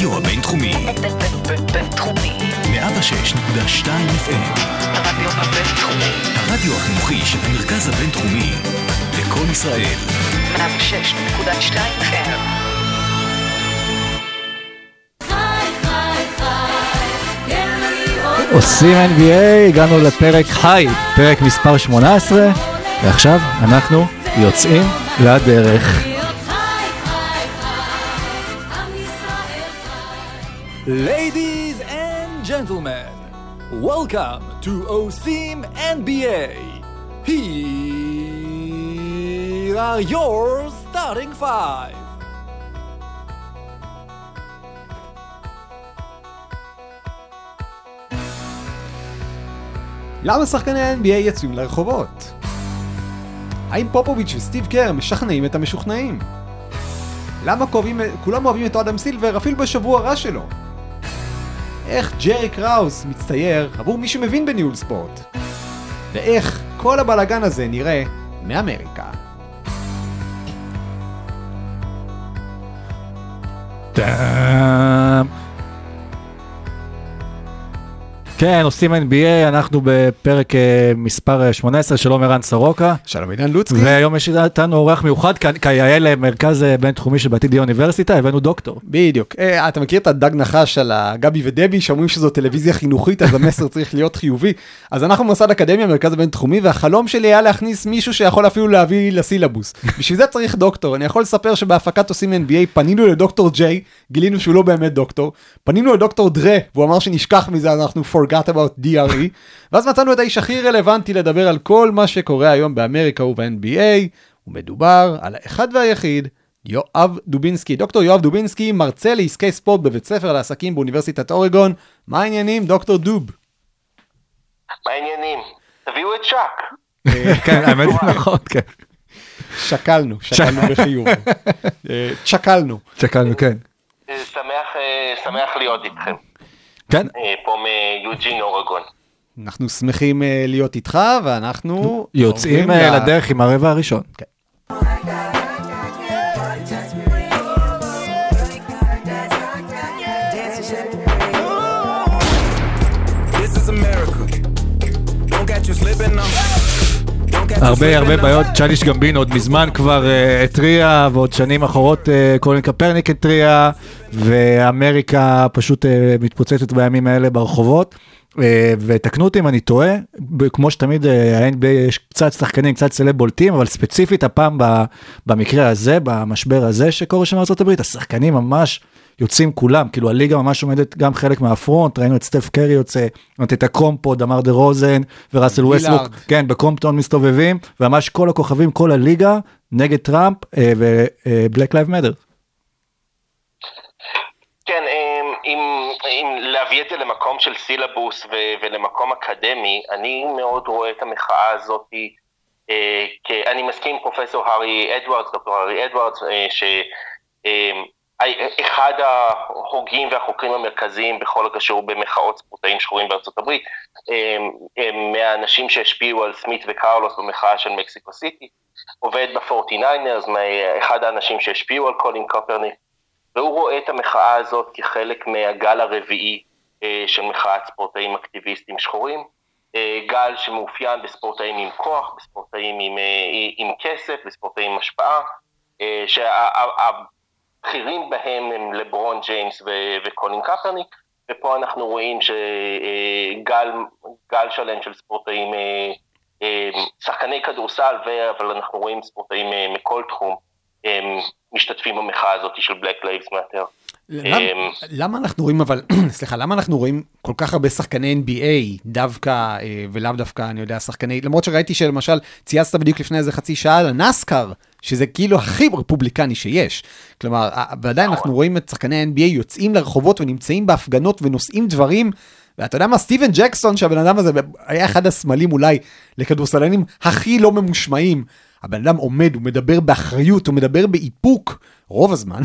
הרדיו הבינתחומי. בינתחומי. 106.2 FM. הרדיו הבינתחומי. הרדיו החינוכי של המרכז הבינתחומי. לקום ישראל. 106.2 FM. עושים NBA, הגענו לפרק חי, פרק מספר 18, ועכשיו אנחנו יוצאים לדרך. Ladies and gentlemen, welcome to OSIM NBA. Here are your starting five. למה שחקני ה-NBA יצאו לרחובות? האם פופוביץ' וסטיב קר משכנעים את המשוכנעים? למה קובעים, כולם אוהבים את אדם סילבר אפילו בשבוע רע שלו? איך ג'רי קראוס מצטייר עבור מי שמבין בניהול ספורט? ואיך כל הבלאגן הזה נראה מאמריקה? טאם. כן, עושים NBA, אנחנו בפרק אה, מספר אה, 18, שלום ערן סורוקה. שלום עידן לוצקי. והיום יש איתנו אורח מיוחד, כיאה למרכז אה, בינתחומי של בעתיד האוניברסיטה, הבאנו דוקטור. בדיוק. אה, אתה מכיר את הדג נחש על הגבי ודבי שאומרים שזו טלוויזיה חינוכית אז המסר צריך להיות חיובי? אז אנחנו מוסד אקדמיה, מרכז הבינתחומי, והחלום שלי היה להכניס מישהו שיכול אפילו להביא לסילבוס. בשביל זה צריך דוקטור. אני יכול לספר שבהפקת עושים NBA פנינו לדוקטור ג'יי, גילינו שהוא לא באמת דוקטור, פנינו לדוקטור דרה, והוא אמר שנשכח מזה, אנחנו forgot about DRE, ואז מצאנו את האיש הכי רלוונטי לדבר על כל מה שקורה היום באמריקה וב-NBA, ומדובר על האחד והיחיד, יואב דובינסקי. דוקטור יואב דובינסקי, מרצה לעסקי ספורט בבית ספר לעסקים באוניברסיטת אורגון. מה העניינים, דוקטור דוב? מה העניינים? תביאו את צ'אק. כן, האמת זה נכון, כן. שקלנו, שקלנו בחיוב. אה, שקלנו. שקלנו, כן. אה, שמח, אה, שמח להיות איתכם. כן, אה, פה מיוג'ין אורגון. אנחנו שמחים אה, להיות איתך, ואנחנו... יוצאים אה, לדרך עם הרבע הראשון. You הרבה הרבה. בעיות, צ'אליש גמבין עוד מזמן כבר התריע, ועוד שנים אחרות קולין קפרניק התריע, ואמריקה פשוט אה, מתפוצצת בימים האלה ברחובות. אה, ותקנו אותי אם אני טועה, כמו שתמיד אה, ה-NBA יש קצת שחקנים, קצת סלב בולטים, אבל ספציפית הפעם במקרה הזה, במשבר הזה שקורה שם בארצות השחקנים ממש יוצאים כולם, כאילו הליגה ממש עומדת גם חלק מהפרונט, ראינו את סטף קרי יוצא, את הקומפו, דמאר דרוזן וראסל. ווסטברוק, כן, בקומפטון מסתובבים, וממש כל הכוכבים, כל הליגה, נגד טראמפ ו Black Lives Matter. כן, אה, אם, אם להביא את זה למקום של סילבוס ו- ולמקום אקדמי, אני מאוד רואה את המחאה הזאת, אה, כי אני מסכים עם פרופסור הארי אדוארדס, דוקטור הארי אדוארדס, אה, שאחד ההוגים והחוקרים המרכזיים בכל הקשור במחאות ספורטאים שחורים בארצות הברית, אה, אה, מהאנשים שהשפיעו על סמית וקרלוס במחאה של מקסיקו סיטי, עובד ב-49ers, אחד האנשים שהשפיעו על קולין קופרניק, והוא רואה את המחאה הזאת כחלק מהגל הרביעי אה, של מחאת ספורטאים אקטיביסטים שחורים. אה, גל שמאופיין בספורטאים עם כוח, בספורטאים עם, אה, עם כסף, בספורטאים עם השפעה, שהבכירים בהם הם לברון ג'יימס וקולין קפרניק, ופה אנחנו רואים שגל גל שלם של ספורטאים, שחקני כדורסל, אבל אנחנו רואים ספורטאים מכל תחום. משתתפים במחאה הזאת של Black Lives Matter. למה- למה אנחנו רואים אבל, סליחה, למה אנחנו רואים כל כך הרבה שחקני NBA דווקא, אה, ולאו דווקא, אני יודע, שחקני, למרות שראיתי שלמשל, צייצת בדיוק לפני איזה חצי שעה על הנסקר, שזה כאילו הכי רפובליקני שיש. כלומר, ועדיין אנחנו רואים את שחקני ה-NBA יוצאים לרחובות ונמצאים בהפגנות ונושאים דברים. ואתה יודע מה, סטיבן ג'קסון, שהבן אדם הזה היה אחד הסמלים אולי לכדורסלנים הכי לא ממושמעים. הבן אדם עומד, הוא מדבר באחריות, הוא מדבר באיפוק, רוב הזמן,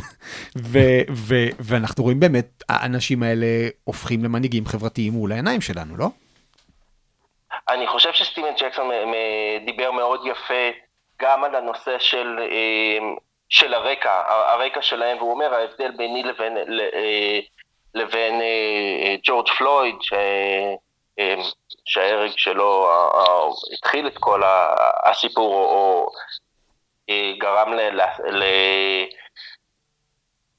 ו- ו- ואנחנו רואים באמת, האנשים האלה הופכים למנהיגים חברתיים מול העיניים שלנו, לא? אני חושב שסטיבן ג'קסון דיבר מאוד יפה גם על הנושא של אה, של הרקע, הרקע שלהם, והוא אומר, ההבדל ביני לבין, אה, לבין אה, אה, ג'ורג' פלויד, ש- אה, שההרג שלו התחיל את כל הסיפור, או, אה, גרם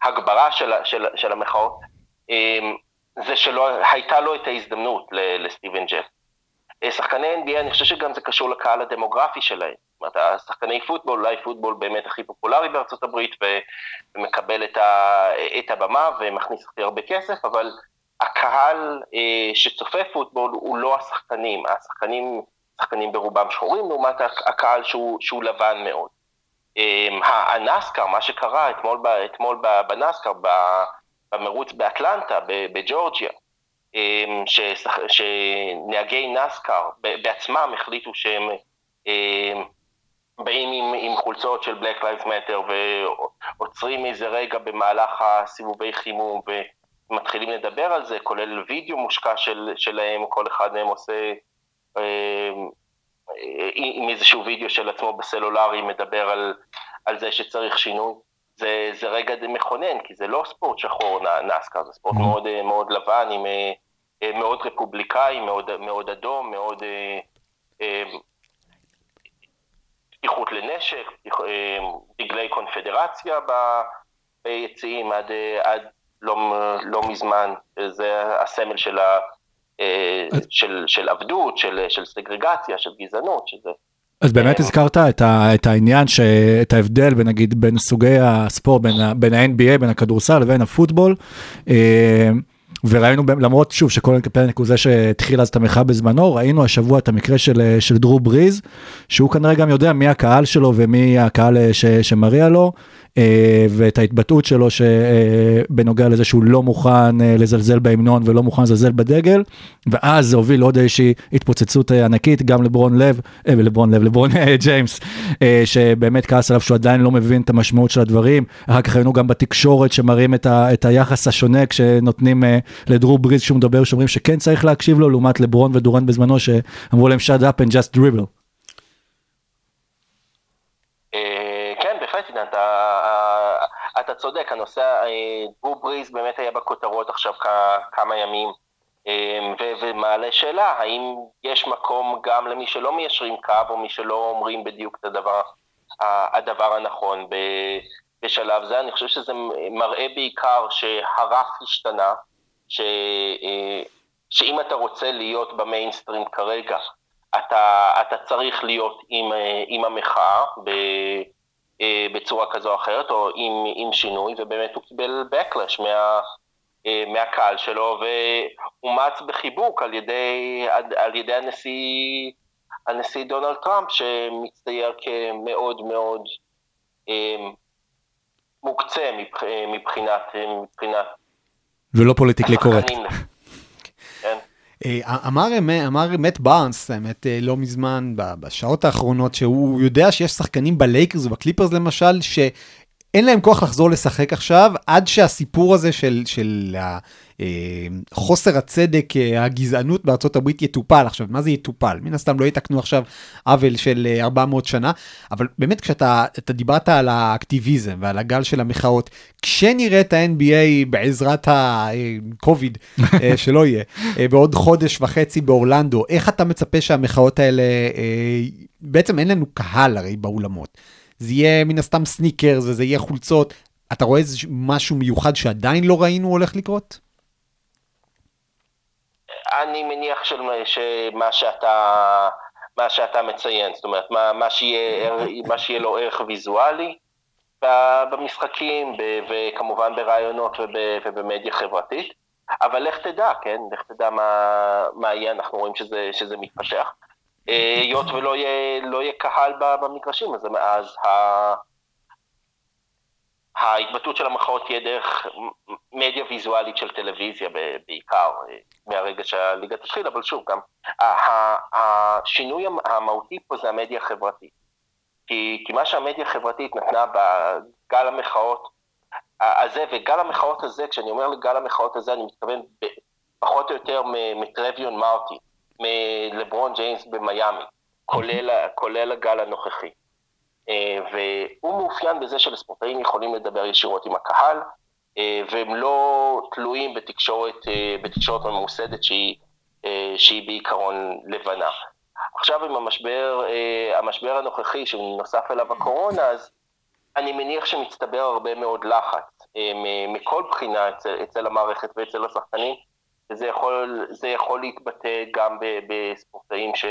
להגברה של, המחאות, אה, זה שלא הייתה לו את ההזדמנות לסטיבן ג'ף. אה, שחקני NBA, אני חושב שגם זה קשור לקהל הדמוגרפי שלהם. זאת אומרת, השחקני פוטבול, אולי פוטבול באמת הכי פופולרי בארצות הברית ומקבל את, את הבמה ומכניס הכי הרבה כסף, אבל הקהל אה, שצופה פוטבול הוא לא השחקנים. השחקנים, שחקנים ברובם שחורים, לעומת הק- הקהל שהוא, שהוא לבן מאוד. אה, הנסקר, מה שקרה אתמול, אתמול בנסקר, במרוץ באטלנטה, בג'ורג'יה, אמ, ששח- שנהגי נסקר בעצמם החליטו שהם אמ, באים עם, עם חולצות של Black Lives Matter ועוצרים איזה רגע במהלך הסיבובי חימום ומתחילים לדבר על זה, כולל וידאו מושקע של, שלהם, כל אחד מהם עושה אמ, עם איזשהו וידאו של עצמו בסלולרי מדבר על, על זה שצריך שינוי. זה, זה רגע מכונן, כי זה לא ספורט שחור נ- נסקר, זה ספורט מאוד, אה, מאוד לבן, עם אה, אה, מאוד רפובליקאי, מאוד, מאוד אדום, מאוד אה, אה, פתיחות לנשק, פתיח- אה, דגלי קונפדרציה ב- ביציעים עד, אה, עד לא, לא מזמן, זה הסמל של, ה, אה, של, של עבדות, של, של סגרגציה, של גזענות, שזה... אז באמת אה, הזכרת את, ה, את העניין, ש, את ההבדל בין נגיד בין סוגי הספורט, בין, בין ה-NBA, בין הכדורסל לבין הפוטבול. אה, וראינו, למרות שוב שקולן קפרניק הוא זה שהתחיל אז את המחאה בזמנו, ראינו השבוע את המקרה של, של דרו בריז, שהוא כנראה גם יודע מי הקהל שלו ומי הקהל ש, שמריע לו, ואת ההתבטאות שלו שבנוגע לזה שהוא לא מוכן אה, לזלזל בהמנון ולא מוכן לזלזל בדגל, ואז זה הוביל לעוד איזושהי התפוצצות אה, ענקית, גם לברון לב, אה, לברון לב, לברון אה, ג'יימס, אה, שבאמת כעס עליו שהוא עדיין לא מבין את המשמעות של הדברים, אחר כך ראינו גם בתקשורת שמראים את, ה, את היחס השונה כשנותנים אה, לדרו בריז שהוא מדבר, שאומרים שכן צריך להקשיב לו, לעומת לברון ודורן בזמנו שאמרו להם shut up and just dribble. אה, כן, בהחלט, עידן, אתה, אה, אתה צודק, הנושא, אה, דרו בריז באמת היה בכותרות עכשיו כמה ימים, אה, ומעלה שאלה, האם יש מקום גם למי שלא מיישרים קו, או מי שלא אומרים בדיוק את הדבר, הדבר הנכון בשלב זה, אני חושב שזה מראה בעיקר שהרף השתנה, ש, אה, שאם אתה רוצה להיות במיינסטרים כרגע, אתה, אתה צריך להיות עם, אה, עם המחאה ב, אה, בצורה כזו או אחרת, או עם, עם שינוי, ובאמת הוא קיבל backlash מה, אה, מהקהל שלו, ואומץ בחיבוק על ידי, על, על ידי הנשיא, הנשיא דונלד טראמפ, שמצטייר כמאוד מאוד אה, מוקצה מבח, מבחינת, מבחינת ולא politically correct. אה, אמר, אמר מאט בארנס, האמת, אה, לא מזמן, בשעות האחרונות, שהוא יודע שיש שחקנים בלייקרס ובקליפרס למשל, שאין להם כוח לחזור לשחק עכשיו, עד שהסיפור הזה של, של חוסר הצדק, אה, הגזענות בארצות הברית יטופל. עכשיו, מה זה יטופל? מן הסתם לא יתקנו עכשיו עוול של אה, 400 שנה, אבל באמת כשאתה אתה דיברת על האקטיביזם ועל הגל של המחאות, כשנראה את ה-NBA בעזרת ה-COVID, אה, שלא יהיה, אה, בעוד חודש וחצי באורלנדו, איך אתה מצפה שהמחאות האלה, אה, בעצם אין לנו קהל הרי באולמות. זה יהיה מן הסתם סניקרס וזה יהיה חולצות. אתה רואה איזה משהו מיוחד שעדיין לא ראינו הולך לקרות? אני מניח של, שמה שאתה, מה שאתה מציין, זאת אומרת, מה, מה, שיהיה, מה שיהיה לו ערך ויזואלי במשחקים, ב- וכמובן ברעיונות וב, ובמדיה חברתית, אבל לך תדע, כן? לך תדע מה, מה יהיה, אנחנו רואים שזה, שזה מתפתח. אה, היות ולא יהיה, לא יהיה קהל במגרשים, אז, אז ה... ההתבטאות של המחאות תהיה דרך מדיה ויזואלית של טלוויזיה בעיקר, אה, מהרגע שהליגה תתחיל, אבל שוב, גם השינוי המ- המהותי פה זה המדיה החברתית. כי, כי מה שהמדיה החברתית נתנה בגל המחאות הזה, וגל המחאות הזה, כשאני אומר לגל המחאות הזה, אני מתכוון פחות או יותר מטרוויון מרטי, מלברון ג'יימס במיאמי, כולל, כולל הגל הנוכחי. אה, והוא מאופיין בזה שלספורטאים יכולים לדבר ישירות עם הקהל, אה, והם לא תלויים בתקשורת, אה, בתקשורת ממוסדת שהיא, שהיא בעיקרון לבנה. עכשיו עם המשבר, המשבר הנוכחי שנוסף אליו הקורונה, אז אני מניח שמצטבר הרבה מאוד לחץ מכל בחינה אצל, אצל המערכת ואצל השחקנים, וזה יכול, יכול להתבטא גם בספורטאים ש,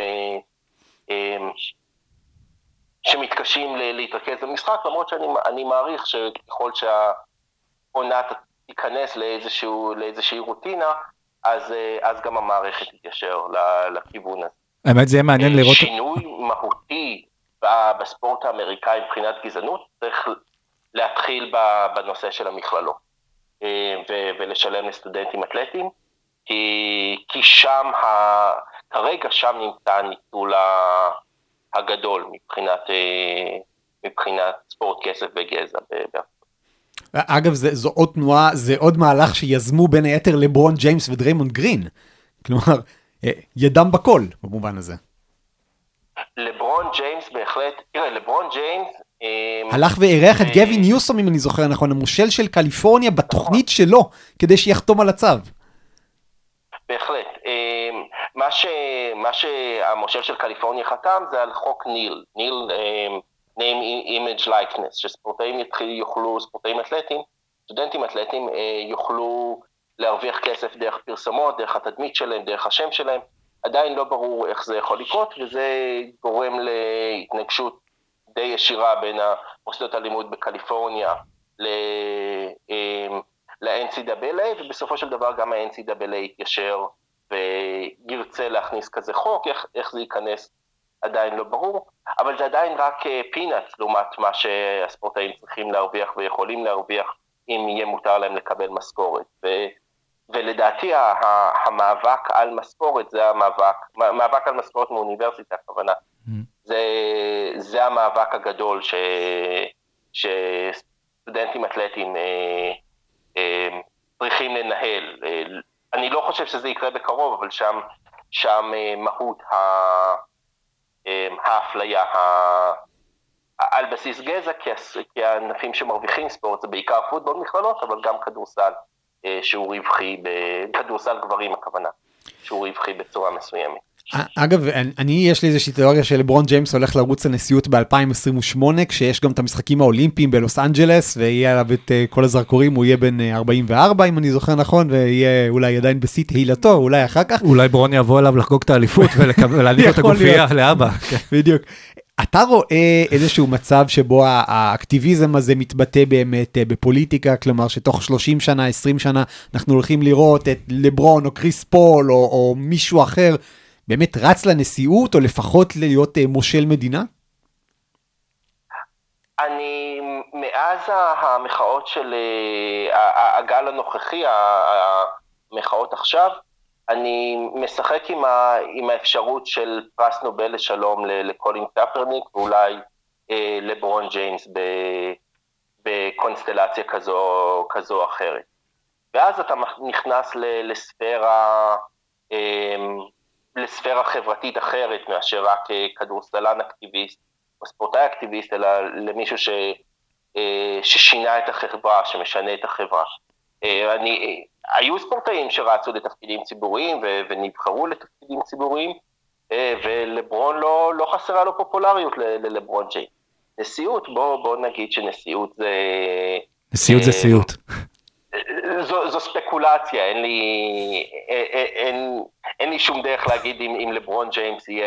שמתקשים להתרכז במשחק, למרות שאני אני מעריך שככל שהעונה תיכנס לאיזשהו, לאיזושהי רוטינה, אז, אה, אז גם המערכת תתיישר לכיוון הזה. האמת זה יהיה מעניין אה, לראות, שינוי מהותי בספורט האמריקאי מבחינת גזענות, צריך להתחיל בנושא של המכללות, אה, ולשלם לסטודנטים אתלטים, כי, כי שם, ה, כרגע שם נמצא הניצול ה- הגדול מבחינת, אה, מבחינת ספורט כסף וגזע. אגב, זה, זו עוד תנועה, זה עוד מהלך שיזמו בין היתר לברון ג'יימס ודריימונד גרין. כלומר, אה, ידם בכל במובן הזה. לברון ג'יימס בהחלט, תראה, לברון ג'יימס... אה, הלך ואירח את גבי ניוסום, אם אני זוכר נכון, המושל של קליפורניה בתוכנית שלו, כדי שיחתום על הצו. בהחלט. מה, ש... מה שהמושל של קליפורניה חתם זה על חוק ניל, ניל אמ, name image likeness, שספורטאים יתחיל, יוכלו, ספורטאים אתלטים, סטודנטים אתלטים אה, יוכלו להרוויח כסף דרך פרסומות, דרך התדמית שלהם, דרך השם שלהם. עדיין לא ברור איך זה יכול לקרות, וזה גורם להתנגשות די ישירה בין המוסדות הלימוד בקליפורניה ל... אמ, ל-NCAA, ובסופו של דבר גם ה-NCAA יתיישר וירצה להכניס כזה חוק, איך, איך זה ייכנס עדיין לא ברור, אבל זה עדיין רק פינאץ לעומת מה שהספורטאים צריכים להרוויח ויכולים להרוויח אם יהיה מותר להם לקבל משכורת. ו, ולדעתי המאבק על משכורת זה המאבק, מאבק על משכורת מאוניברסיטה הכוונה, זה, זה המאבק הגדול ש, שסטודנטים אתלטים אה, אה, צריכים לנהל. אה, אני לא חושב שזה יקרה בקרוב, אבל שם, שם אה, מהות ה, אה, האפליה ה- על בסיס גזע, כי, הענפים שמרוויחים ספורט זה בעיקר פוטבול מכללות, אבל גם כדורסל אה, שהוא רווחי, כדורסל גברים הכוונה, שהוא רווחי בצורה מסוימת. אגב, אני- יש לי איזושהי תיאוריה שלברון ג'יימס הולך לרוץ לנשיאות ב-2028, כשיש גם את המשחקים האולימפיים בלוס אנג'לס, ויהיה עליו את אה, כל הזרקורים, הוא יהיה בן אה, 44, אם אני זוכר נכון, ויהיה אולי עדיין בשיא תהילתו, אולי אחר כך. אולי ברון יבוא אליו לחגוג את האליפות לו את הגופייה. לאבא. בדיוק. אתה רואה איזשהו מצב שבו האקטיביזם הזה מתבטא באמת אה, בפוליטיקה, כלומר שתוך 30 שנה, 20 שנה, אנחנו הולכים לראות את לברון או קריס פול או, או מישהו אחר באמת רץ לנשיאות, או לפחות להיות אה, מושל מדינה? אני, מאז המחאות של אה, הגל הנוכחי, המחאות עכשיו, אני משחק עם, ה, עם האפשרות של פרס נובל לשלום לקולין קפרניק, ואולי אה, לברון ג'יימס ב, בקונסטלציה כזו, כזו או אחרת. ואז אתה נכנס לספירה, אה, לספירה חברתית אחרת מאשר רק אה, כדורסלן אקטיביסט או ספורטאי אקטיביסט, אלא למישהו ש, אה, ששינה את החברה, שמשנה את החברה. אה, אני, היו ספורטאים שרצו לתפקידים ציבוריים ו, ונבחרו לתפקידים ציבוריים, ולברון לא, לא חסרה לו פופולריות ללברון ג'יי. נשיאות, בוא, בוא נגיד שנשיאות זה... נשיאות זה סיוט. זו, זו ספקולציה, אין לי, אין, אין, אין לי שום דרך להגיד אם, אם לברון ג'יימס יהיה,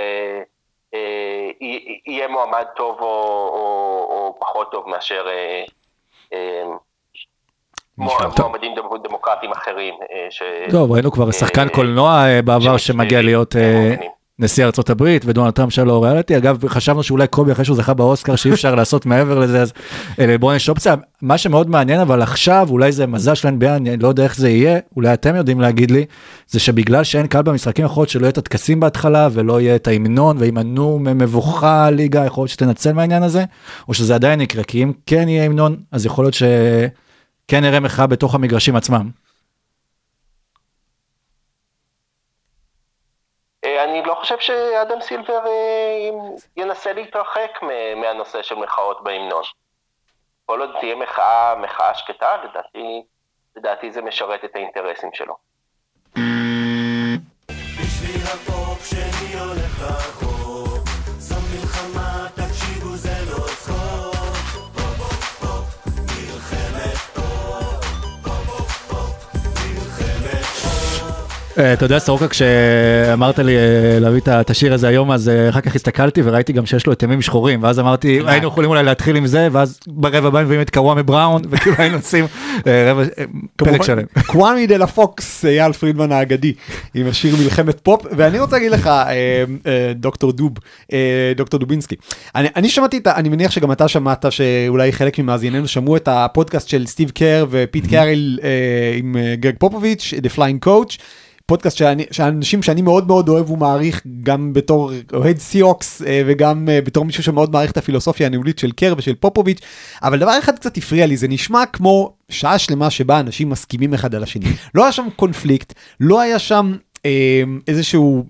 אה, יהיה- מועמד טוב או, או, או פחות טוב מאשר אה, אה. מועמדים דמ- דמוקרטיים אחרים. אה, ש... טוב, ראינו כבר שחקן אה, קולנוע אה, בעבר שמגיע להיות אה. נשיא ארצות הברית ודונלד טראמפ שלו ריאליטי. אגב, חשבנו שאולי קובי אחרי שהוא זכה באוסקר שאי אפשר לעשות מעבר לזה, אז אה, לברון יש אופציה. מה שמאוד מעניין אבל עכשיו, אולי זה מזל של NBA, אני לא יודע איך זה יהיה, אולי אתם יודעים להגיד לי, זה שבגלל שאין קהל במשחקים יכול להיות שלא יהיה את הטקסים בהתחלה ולא יהיה את ההמנון וימנעו ממבוכה הליגה, יכול להיות שתנצל מהעניין הזה, או שזה עדיין יקרה, כי אם כן יהיה המנון, אז יכול להיות שכן נראה מחאה בתוך המגרשים עצמם. אה, אני לא חושב שאדם סילבר אה, ינסה להתרחק מהנושא של מחאות בהמנון. כל עוד תהיה מחאה, מחאה שקטה, לדעתי, לדעתי זה משרת את האינטרסים שלו. אה, אתה יודע סורוקה כשאמרת לי אה, להביא את השיר הזה היום אז אה, אחר כך הסתכלתי וראיתי גם שיש לו את ימים שחורים ואז אמרתי היינו יכולים אולי להתחיל עם זה ואז ברבע הבא מביאים את קוואמי בראון וכאילו היינו עושים אה, אה, פרק שלם. קוואמי דה לה פוקס, אייל פרידמן האגדי, עם השיר מלחמת פופ, ואני רוצה להגיד לך, אה, אה, דוקטור דוב, אה, דוקטור דובינסקי, אני, שמעתי את ה... אני מניח שגם אתה שמעת שאולי חלק ממאזיננו שמעו את הפודקאסט של סטיב קר ופיט קרול אה, עם אה, גרג פופוביץ', The Flying Coach. פודקאסט שאני, שאנשים שאני מאוד מאוד אוהב ומעריך גם בתור אוהד ספרס אה, וגם אה, בתור מישהו שמאוד מעריך את הפילוסופיה הניהולית של קר ושל פופוביץ' אבל דבר אחד קצת הפריע לי זה נשמע כמו שעה שלמה שבה אנשים מסכימים אחד על השני. לא היה שם קונפליקט לא היה שם אה, איזשהו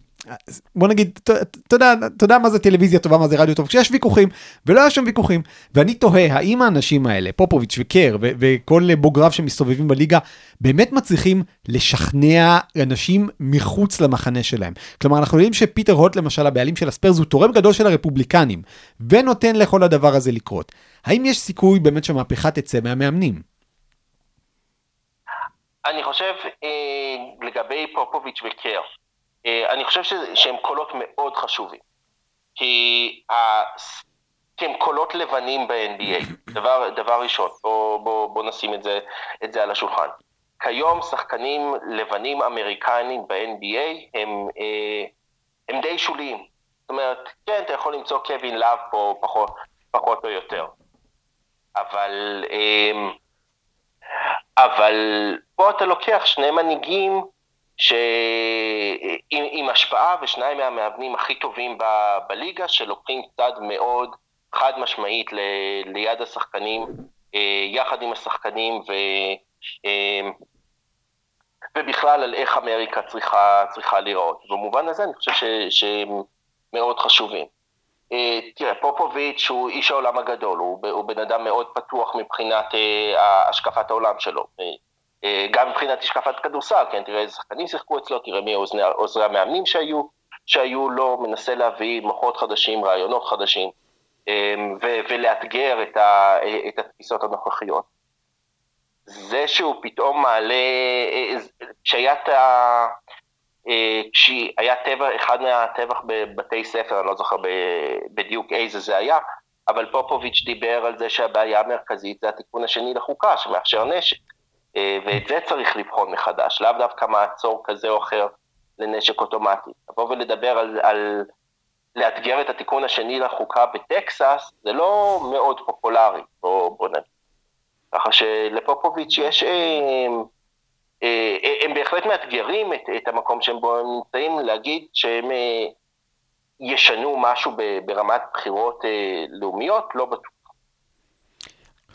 בוא נגיד, אתה יודע, מה זה טלוויזיה טובה, מה זה רדיו טוב, כשיש ויכוחים, ולא היה שם ויכוחים, ואני תוהה, האם האנשים האלה, פופוביץ' וקר, ו- וכל בוגריו שמסתובבים בליגה, באמת מצליחים לשכנע אנשים מחוץ למחנה שלהם. כלומר, אנחנו יודעים שפיטר הוט, למשל, הבעלים של הספיירס, הוא תורם גדול של הרפובליקנים, ונותן לכל הדבר הזה לקרות. האם יש סיכוי באמת שהמהפכה תצא מהמאמנים? אני חושב אה, לגבי פופוביץ' וקר, אני חושב ש, שהם קולות מאוד חשובים. כי, ה, כי הם קולות לבנים ב-NBA, דבר, דבר ראשון, בוא, בוא, בוא נשים את זה, את זה על השולחן. כיום שחקנים לבנים אמריקנים ב-NBA הם, אה, הם די שוליים. זאת אומרת, כן, אתה יכול למצוא קווין לאב פה פחות, פחות או יותר. אבל, אה, אבל פה אתה לוקח שני מנהיגים שעם עם השפעה ושניים מהמאמנים הכי טובים ב, בליגה שלוקחים צד מאוד חד משמעית ל, ליד השחקנים, אה, יחד עם השחקנים ו, אה, ובכלל על איך אמריקה צריכה, צריכה להיראות. במובן הזה אני חושב ש, שהם מאוד חשובים. אה, תראה, פופוביץ' הוא איש העולם הגדול, הוא, הוא בן אדם מאוד פתוח מבחינת אה, השקפת העולם שלו. אה, גם מבחינת השקפת כדורסל, כן, תראה איזה שחקנים שיחקו אצלו, תראה מי עוזרי, המאמנים שהיו, שהיו לו, מנסה להביא מוחות חדשים, רעיונות חדשים, אה, ו- ולאתגר את, ה- את התפיסות הנוכחיות. זה שהוא פתאום מעלה, אה, כשהיה את ה... כשהיה טבח, אחד מהטבח בבתי ספר, אני לא זוכר בדיוק איזה זה היה, אבל פופוביץ' דיבר על זה שהבעיה המרכזית זה התיקון השני לחוקה שמאפשר נשק. ואת זה צריך לבחון מחדש, לאו דווקא מעצור כזה או אחר לנשק אוטומטי. לבוא ולדבר על, על לאתגר את התיקון השני לחוקה בטקסס, זה לא מאוד פופולרי, בוא, בוא נגיד. ככה שלפופוביץ' יש, הם, הם בהחלט מאתגרים את, את המקום שהם בו הם נמצאים, להגיד שהם ישנו משהו ברמת בחירות לאומיות, לא בטוח.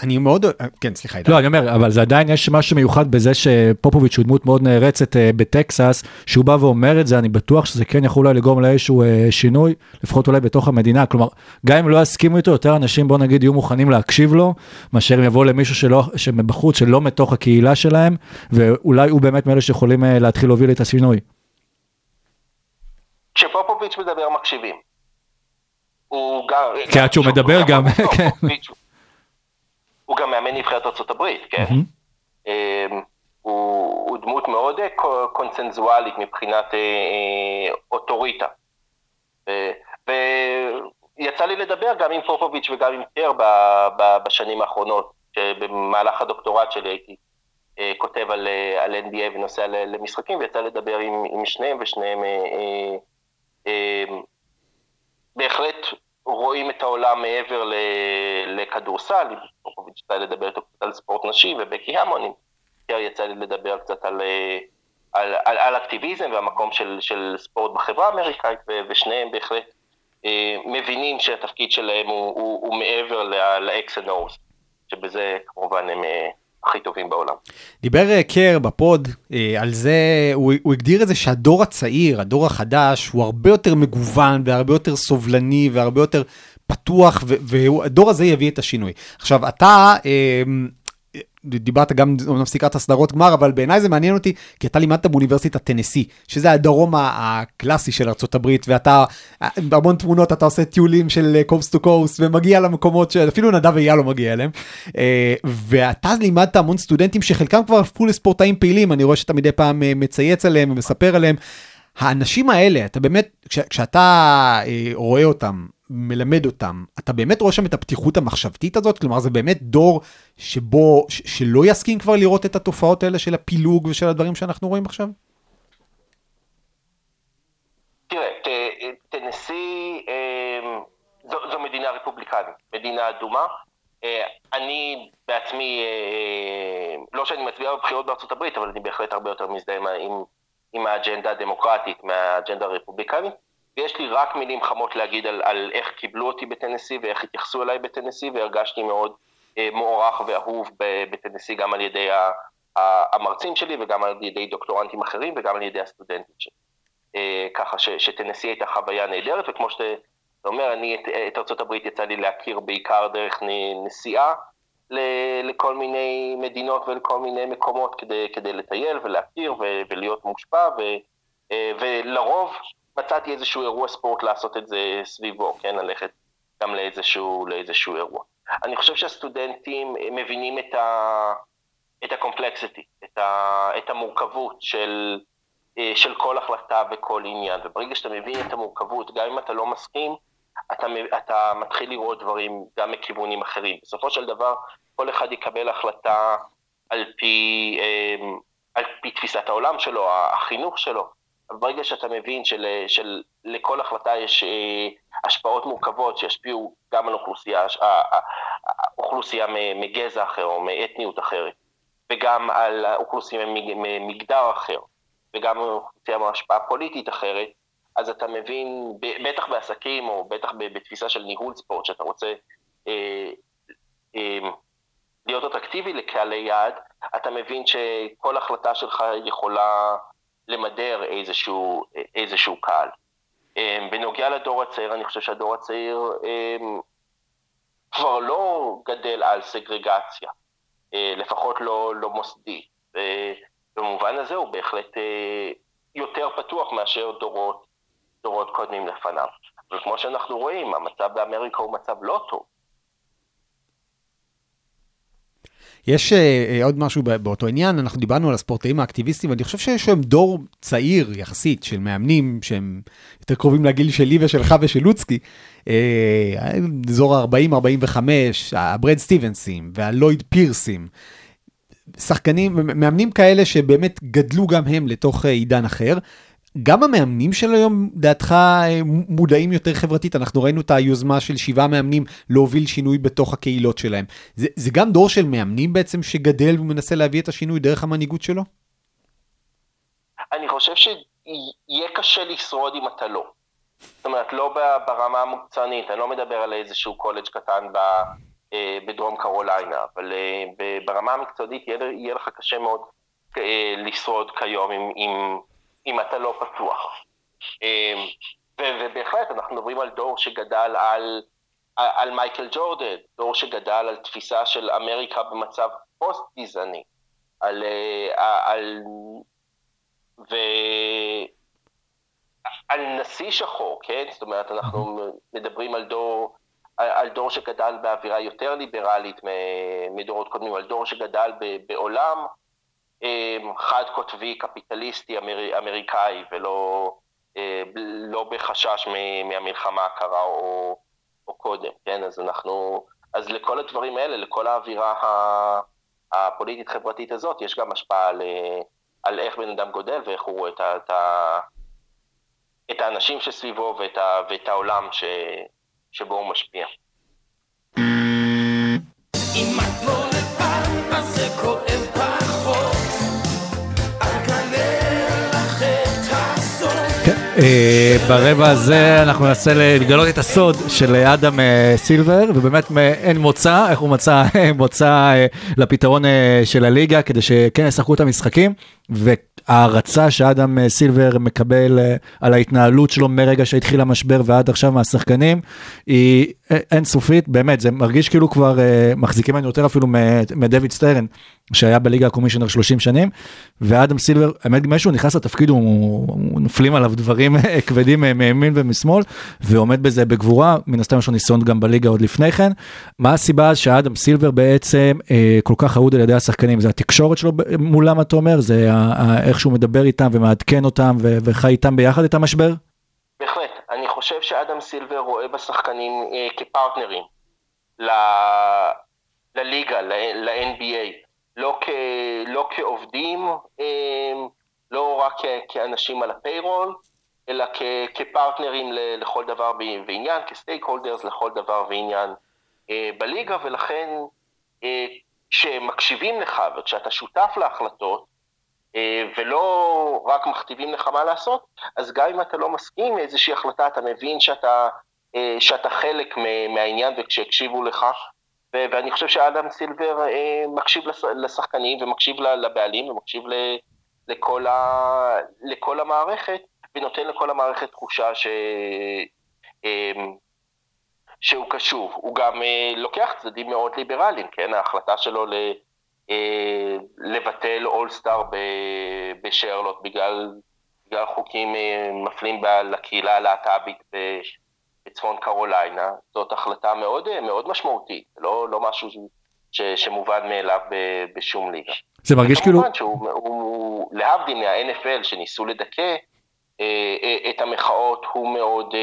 אני מאוד, כן סליחה. לא אני אומר אבל זה עדיין יש משהו מיוחד בזה שפופוביץ' הוא דמות מאוד נערצת בטקסס שהוא בא ואומר את זה אני בטוח שזה כן יכול אולי לגרום לאיזשהו שינוי לפחות אולי בתוך המדינה כלומר גם אם לא יסכימו איתו יותר אנשים בוא נגיד יהיו מוכנים להקשיב לו מאשר אם יבוא למישהו שלא שמבחוץ שלא מתוך הקהילה שלהם ואולי הוא באמת מאלה שיכולים להתחיל להוביל את השינוי. כשפופוביץ' מדבר מקשיבים. הוא גם... כי עד שהוא מדבר גם, כן. הוא גם מאמן נבחרת ארה"ב, כן? Mm-hmm. הוא, הוא דמות מאוד קונצנזואלית מבחינת אוטוריטה. ויצא לי לדבר גם עם פופוביץ' וגם עם קר בשנים האחרונות, שבמהלך הדוקטורט שלי הייתי כותב על, על NBA ונוסע למשחקים, ויצא לדבר עם, עם שניהם, ושניהם בהחלט רואים את העולם מעבר לכדורסל, יצא לי לדבר איתו קצת על ספורט נשי, ובקי המון, יצא לי לדבר קצת על, על, על, על אקטיביזם והמקום של, של ספורט בחברה האמריקאית, ושניהם בהחלט מבינים שהתפקיד שלהם הוא, הוא, הוא מעבר ל-X and O's, שבזה כמובן הם הכי טובים בעולם. דיבר אה, קר בפוד אה, על זה, הוא, הוא הגדיר את זה שהדור הצעיר, הדור החדש, הוא הרבה יותר מגוון והרבה יותר סובלני והרבה יותר פתוח, והדור הזה יביא את השינוי. עכשיו, אתה... דיברת גם, אומנם סיכרת סדרות גמר, אבל בעיניי זה מעניין אותי, כי אתה לימדת באוניברסיטת טנסי, שזה הדרום הקלאסי של ארה"ב, ואתה, בהמון תמונות אתה עושה טיולים של קוסט טו קוסט, ומגיע למקומות שאפילו נדב אייל לא מגיע אליהם, אה, ואתה לימדת המון סטודנטים שחלקם כבר הפכו לספורטאים פעילים, אני רואה שאתה מדי פעם אה, מצייץ עליהם ומספר עליהם. האנשים האלה, אתה באמת, כש, כשאתה אה, רואה אותם, מלמד אותם, אתה באמת רואה שם את הפתיחות המחשבתית הזאת? כלומר, זה באמת דור שבו, ש, שלא יסכים כבר לראות את התופעות האלה של הפילוג ושל הדברים שאנחנו רואים עכשיו? תראה, ט- טנסי אה, זו, זו מדינה רפובליקנית, מדינה אדומה. אה, אני בעצמי, אה, לא שאני מצביע בבחירות בארצות הברית, אבל אני בהחלט הרבה יותר מזדהה עם, עם האג'נדה הדמוקרטית מהאג'נדה הרפובליקנית. ויש לי רק מילים חמות להגיד על, על איך קיבלו אותי בטנסי ואיך התייחסו אליי בטנסי, והרגשתי מאוד אה, מוערך ואהוב בטנסי גם על ידי ה, ה, המרצים שלי וגם על ידי דוקטורנטים אחרים וגם על ידי הסטודנטים שלי. אה, ככה ש, שטנסי הייתה חוויה נהדרת, וכמו שאתה אומר, אני את, את ארה"ב יצא לי להכיר בעיקר דרך נסיעה ל- לכל מיני מדינות ולכל מיני מקומות כדי, כדי לטייל ולהכיר ו- ולהיות מושפע, ו- אה, ולרוב מצאתי איזשהו אירוע ספורט לעשות את זה סביבו, כן, ללכת גם לאיזשהו, לאיזשהו אירוע. אני חושב שהסטודנטים מבינים את, ה, את הקומפלקסיטי, את, ה, את המורכבות של, אה, של כל החלטה וכל עניין, וברגע שאתה מבין את המורכבות, גם אם אתה לא מסכים, אתה, אתה מתחיל לראות דברים גם מכיוונים אחרים. בסופו של דבר, כל אחד יקבל החלטה על פי, אה, על פי תפיסת העולם שלו, החינוך שלו. אבל ברגע שאתה מבין של, של, לכל החלטה יש אה, השפעות מורכבות שישפיעו גם על אוכלוסייה, אה, אה, אוכלוסייה מגזע אחר או מאתניות אחרת, וגם על אוכלוסייה ממג- ממגדר אחר, וגם אוכלוסייה מהשפעה פוליטית אחרת, אז אתה מבין, בטח בעסקים או בטח בתפיסה של ניהול ספורט, שאתה רוצה אה, אה, להיות אטרקטיבי לקהלי יעד, אתה מבין שכל החלטה שלך יכולה למדר איזשהו, איזשהו קהל. אמ, בנוגע לדור הצעיר, אני חושב שהדור הצעיר אמ, כבר לא גדל על סגרגציה, אה, לפחות לא, לא מוסדי. במובן הזה הוא בהחלט אה, יותר פתוח מאשר דורות, דורות קודמים לפניו. אבל כמו שאנחנו רואים, המצב באמריקה הוא מצב לא טוב. יש uh, עוד משהו באותו עניין, אנחנו דיברנו על הספורטאים האקטיביסטים, ואני חושב שיש היום דור צעיר יחסית של מאמנים שהם יותר קרובים לגיל שלי ושלך ושל לוצקי, אזור ה-40-45, הברד סטיבנסים והלויד פירסים, שחקנים, מאמנים כאלה שבאמת גדלו גם הם לתוך עידן אחר. גם המאמנים של היום, דעתך, מודעים יותר חברתית? אנחנו ראינו את היוזמה של שבעה מאמנים להוביל שינוי בתוך הקהילות שלהם. זה, זה גם דור של מאמנים בעצם שגדל ומנסה להביא את השינוי דרך המנהיגות שלו? אני חושב שיהיה קשה לשרוד אם אתה לא. זאת אומרת, לא ברמה המוקצנית, אני לא מדבר על איזשהו קולג' קטן ב, בדרום קרוליינה, אבל ברמה המקצועית יהיה, יהיה לך קשה מאוד לשרוד כיום עם... עם אם אתה לא פתוח. ובהחלט, אנחנו מדברים על דור שגדל על, על מייקל ג'ורדן, דור שגדל על תפיסה של אמריקה במצב פוסט-גזעני, על, על, ו, על נשיא שחור, כן? זאת אומרת, אנחנו מדברים על דור, על דור שגדל באווירה יותר ליברלית מדורות קודמים, על דור שגדל בעולם חד קוטבי קפיטליסטי אמר, אמריקאי ולא לא בחשש מהמלחמה הקרה או, או קודם, כן? אז אנחנו, אז לכל הדברים האלה, לכל האווירה הפוליטית חברתית הזאת, יש גם השפעה על, על איך בן אדם גודל ואיך הוא רואה את, את, את האנשים שסביבו ואת, ואת העולם ש, שבו הוא משפיע. אם את לא ברבע הזה אנחנו ננסה לגלות את הסוד של אדם אה, סילבר, ובאמת אין מוצא, איך הוא מצא מוצא אה, לפתרון אה, של הליגה, כדי שכן ישחקו את המשחקים, וההערצה שאדם אה, סילבר מקבל אה, על ההתנהלות שלו מרגע שהתחיל המשבר ועד עכשיו מהשחקנים, היא אה, אינסופית, באמת, זה מרגיש כאילו כבר מחזיקים ממנו יותר אפילו מדויד סטרן, שהיה בליגה הקומישיונר 30 שנים, ואדם סילבר, האמת, כשהוא נכנס לתפקיד, הוא, הוא נופלים עליו דברים כבדים מימין ומשמאל, ועומד בזה בגבורה, מן הסתם יש לו ניסיון גם בליגה עוד לפני כן. מה הסיבה שאדם סילבר בעצם כל כך אהוד על ידי השחקנים? זה התקשורת שלו מולם, אתה אומר? זה איך שהוא מדבר איתם ומעדכן אותם ו- וחי איתם ביחד את המשבר? בהחלט. אני חושב שאדם סילבר רואה בשחקנים אה, כפרטנרים ל... לליגה, ל- ל-NBA, לא, כ... לא כעובדים, אה, לא רק כ... כאנשים על הפיירול, אלא כ... כפרטנרים ל... לכל דבר ועניין, כסטייק הולדרס לכל דבר ועניין אה, בליגה, ולכן אה, כשמקשיבים לך וכשאתה שותף להחלטות, ולא רק מכתיבים לך מה לעשות, אז גם אם אתה לא מסכים איזושהי החלטה, אתה מבין שאתה, אה, שאתה חלק מהעניין וכשהקשיבו לך. ואני חושב שאדם סילבר אה, מקשיב לש- לשחקנים ומקשיב לבעלים ומקשיב לכל, ה- לכל המערכת, ונותן לכל המערכת תחושה ש... אה, שהוא קשוב. הוא גם אה, לוקח צדדים מאוד ליברליים, כן? ההחלטה שלו ל... אה, לבטל אולסטאר בשרלוט בגלל, בגלל חוקים אה, מפלים לקהילה הלהט"בית בצפון קרוליינה, זאת החלטה מאוד, אה, מאוד משמעותית, לא, לא משהו ש- שמובן מאליו בשום ליגה. זה מרגיש כאילו... כמובן שהוא, הוא, להבדיל מה-NFL שניסו לדכא את המחאות, הוא מאוד,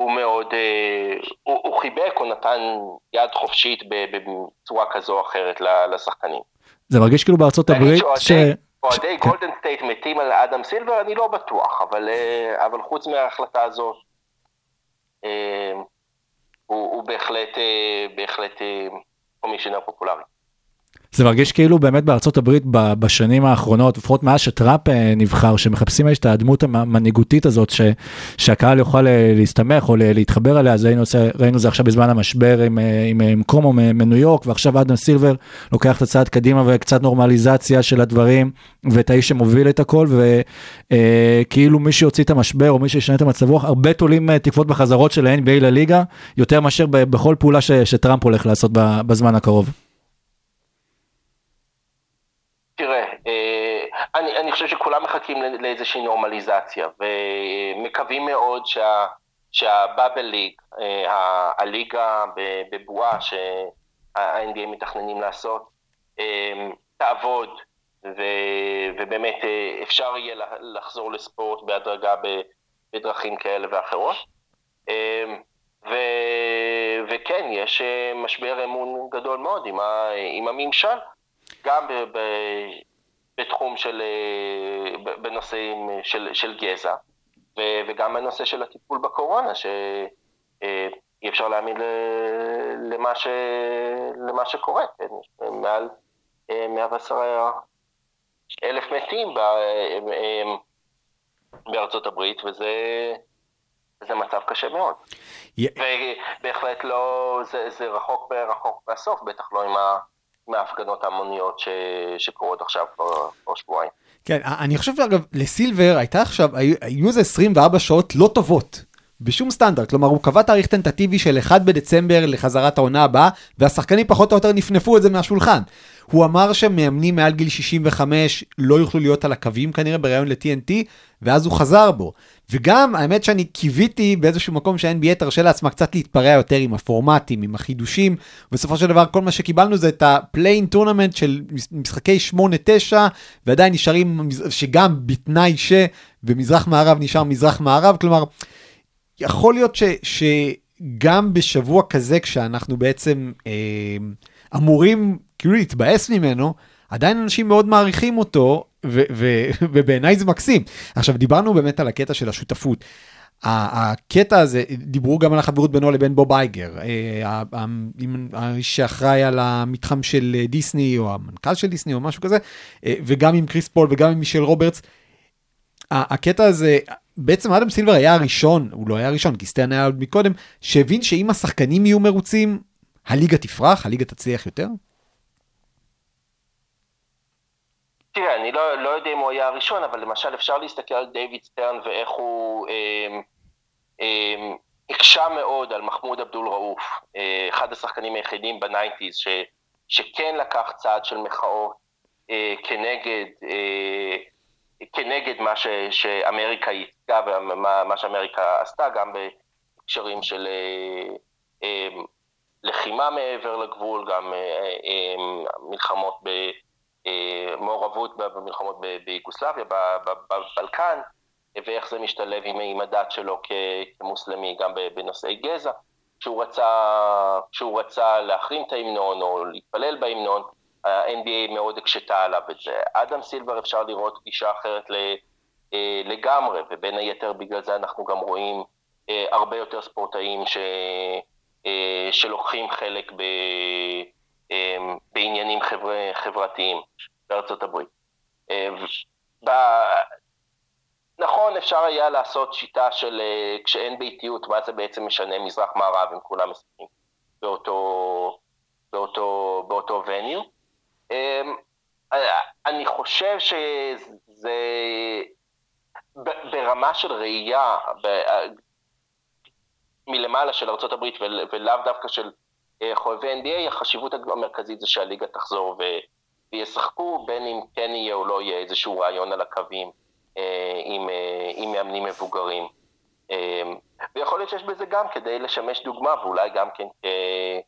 הוא מאוד, אה, הוא, הוא חיבק או נתן יד חופשית בצורה כזו או אחרת לשחקנים. זה מרגיש כאילו בארצות הברית ש... אוהדי ש- כן. גולדן סטייט מתים על אדם סילבר, אני לא בטוח, אבל, אה, אבל חוץ מההחלטה הזאת, אה, הוא, הוא בהחלט, בהחלט commissioner פופולרי. זה מרגיש כאילו באמת בארצות הברית בשנים האחרונות, לפחות מאז שטראמפ אה, נבחר, שמחפשים את הדמות המנהיגותית הזאת, ש, שהקהל יוכל אה, להסתמך או להתחבר עליה, אז ראינו, ראינו זה עכשיו בזמן המשבר עם, אה, עם, עם קומו מניו יורק, ועכשיו אדם סילבר לוקח את הצעד קדימה וקצת נורמליזציה של הדברים, ואת האיש שמוביל את הכל, וכאילו מי שיוציא את המשבר או מי שישנה את המצב רוח, הרבה תולים אה, תקוות בחזרות של ה-NBA לליגה, יותר מאשר בכל פעולה ש, שטראמפ הולך לעשות בזמן הקרוב. תראה, אה, אני, אני חושב שכולם מחכים לאיזושהי נורמליזציה, ומקווים מאוד שה, שהבאבל ליג, אה, ה- הליגה בבועה שה-NBA מתכננים לעשות, אה, תעבוד, ו, ובאמת אה, אפשר יהיה לחזור לספורט בהדרגה בדרכים כאלה ואחרות. ו, וכן, יש משבר אמון גדול מאוד עם, ה, עם הממשל. גם ב, ב, בתחום של, אה, בנושאים של, של גזע, ו, וגם בנושא של הטיפול בקורונה, שאי אפשר להאמין למה, ש, למה שקורה, כן? מעל אה, 110 אלף מתים ב, אה, אה, בארצות הברית, וזה זה מצב קשה מאוד. י- ובהחלט לא, זה, זה רחוק רחוק מהסוף, בטח לא עם ה... מההפגנות ההמוניות ש... שקורות עכשיו כבר, שבועיים. כן, אני חושב שאגב, לסילבר הייתה עכשיו, היו איזה 24 שעות לא טובות. בשום סטנדרט, כלומר הוא קבע תאריך טנטטיבי של 1 בדצמבר לחזרת העונה הבאה, והשחקנים פחות או יותר נפנפו את זה מהשולחן. הוא אמר שמאמנים מעל גיל 65 לא יוכלו להיות על הקווים כנראה בריאיון ל-TNT, ואז הוא חזר בו. וגם, האמת שאני קיוויתי באיזשהו מקום שה-NBA תרשה לעצמה קצת להתפרע יותר עם הפורמטים, עם החידושים, ובסופו של דבר כל מה שקיבלנו זה את ה-playing tournament של משחקי 8-9, ועדיין נשארים, שגם בתנאי שבמזרח מערב נשאר מזרח מערב, כלומר, יכול להיות ש, שגם בשבוע כזה, כשאנחנו בעצם אה, אמורים כאילו להתבאס ממנו, עדיין אנשים מאוד מעריכים אותו, ו- ו- ובעיניי זה מקסים. עכשיו, דיברנו באמת על הקטע של השותפות. הקטע הזה, דיברו גם על החברות בינו לבין בוב אייגר, אה, האיש שאחראי על המתחם של דיסני, או המנכ"ל של דיסני, או משהו כזה, אה, וגם עם קריס פול וגם עם מישל רוברטס. הקטע הזה, בעצם אדם סילבר היה הראשון, הוא לא היה הראשון, כי סטרן היה עוד מקודם, שהבין שאם השחקנים יהיו מרוצים, הליגה תפרח, הליגה תצליח יותר? תראה, אני לא, לא יודע אם הוא היה הראשון, אבל למשל אפשר להסתכל על דיוויד סטרן ואיך הוא אה, אה, הקשה מאוד על מחמוד עבדול ראוף, אה, אחד השחקנים היחידים בניינטיז ש, שכן לקח צעד של מחאות אה, כנגד, אה, כנגד מה ש, שאמריקה ייצגה ומה מה שאמריקה עשתה, גם בהקשרים של אה, אה, לחימה מעבר לגבול, גם אה, אה, מלחמות ב... מעורבות במלחמות ביוגוסלביה, בבלקן, ואיך זה משתלב עם, עם הדת שלו כמוסלמי גם בנושאי גזע. כשהוא רצה, רצה להחרים את ההמנון או להתפלל בהמנון, ה-NBA מאוד הקשתה עליו את זה. אדם סילבר אפשר לראות גישה אחרת אה, לגמרי, ובין היתר בגלל זה אנחנו גם רואים אה, הרבה יותר ספורטאים ש... אה, שלוקחים חלק ב... בעניינים חבר... חברתיים בארצות הברית. ב... נכון, אפשר היה לעשות שיטה של כשאין ביתיות, מה זה בעצם משנה מזרח-מערב אם כולם משחקים באותו, באותו, באותו וניו. אה, אני חושב שזה ברמה של ראייה, ב- מלמעלה של ארה"ב ולאו דווקא של אה, חובבי NBA, החשיבות המרכזית זה שהליגה תחזור ו... וישחקו, בין אם כן יהיה או לא יהיה איזשהו רעיון על הקווים אה, עם, אה, עם מאמנים מבוגרים. אה, ויכול להיות שיש בזה גם כדי לשמש דוגמה, ואולי גם כן. אה,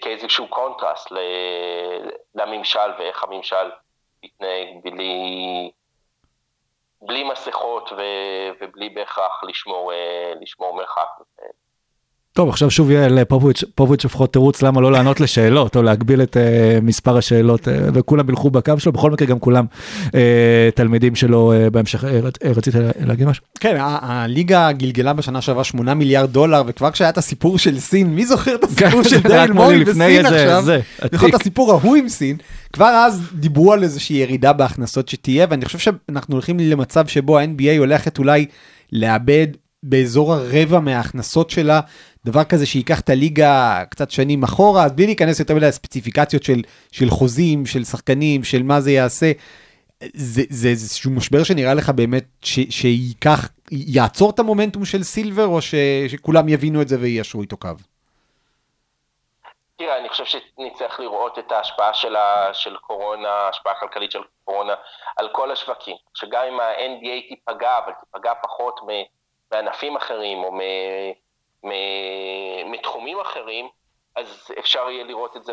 כאיזשהו קונטרסט. לממשל ואיך הממשל מתנהג בלי, בלי מסכות. ובלי בהכרח לשמור, אה, לשמור מרחק. טוב, עכשיו שוב יהיה לפופוביץ' פופוביץ' לפחות תירוץ למה לא לענות לשאלות, או להגביל את uh, מספר השאלות, uh, וכולם ילכו בקו שלו, בכל מקרה גם כולם uh, תלמידים שלו uh, בהמשך, uh, רצית להגיד משהו? כן, ה- הליגה גלגלה בשנה שעברה 8 מיליארד דולר, וכבר כשהיה את הסיפור של סין, מי זוכר את הסיפור של כן, זה היה דייל בסין איזה- עכשיו? זה, נכון, עתיק. את הסיפור ההוא עם סין, כבר אז דיברו על איזושהי ירידה בהכנסות שתהיה, ואני חושב שאנחנו הולכים למצב שבו ה-NBA הולכת אולי לאבד באזור הרבע מההכנסות שלה, דבר כזה שייקח את הליגה קצת שנים אחורה, אז בלי להיכנס יותר מדי לספציפיקציות של, של חוזים, של שחקנים, של מה זה יעשה. זה, איזשהו משבר שנראה לך באמת ש, שייקח, יעצור את המומנטום של סילבר, או ש, שכולם יבינו את זה ויישרו איתו קו? תראה, אני חושב שנצטרך לראות את ההשפעה של, ה, של קורונה, ההשפעה הכלכלית של קורונה על כל השווקים. שגם אם ה-NBA תיפגע, אבל תיפגע פחות מענפים אחרים או מ- מתחומים אחרים, אז אפשר יהיה לראות את זה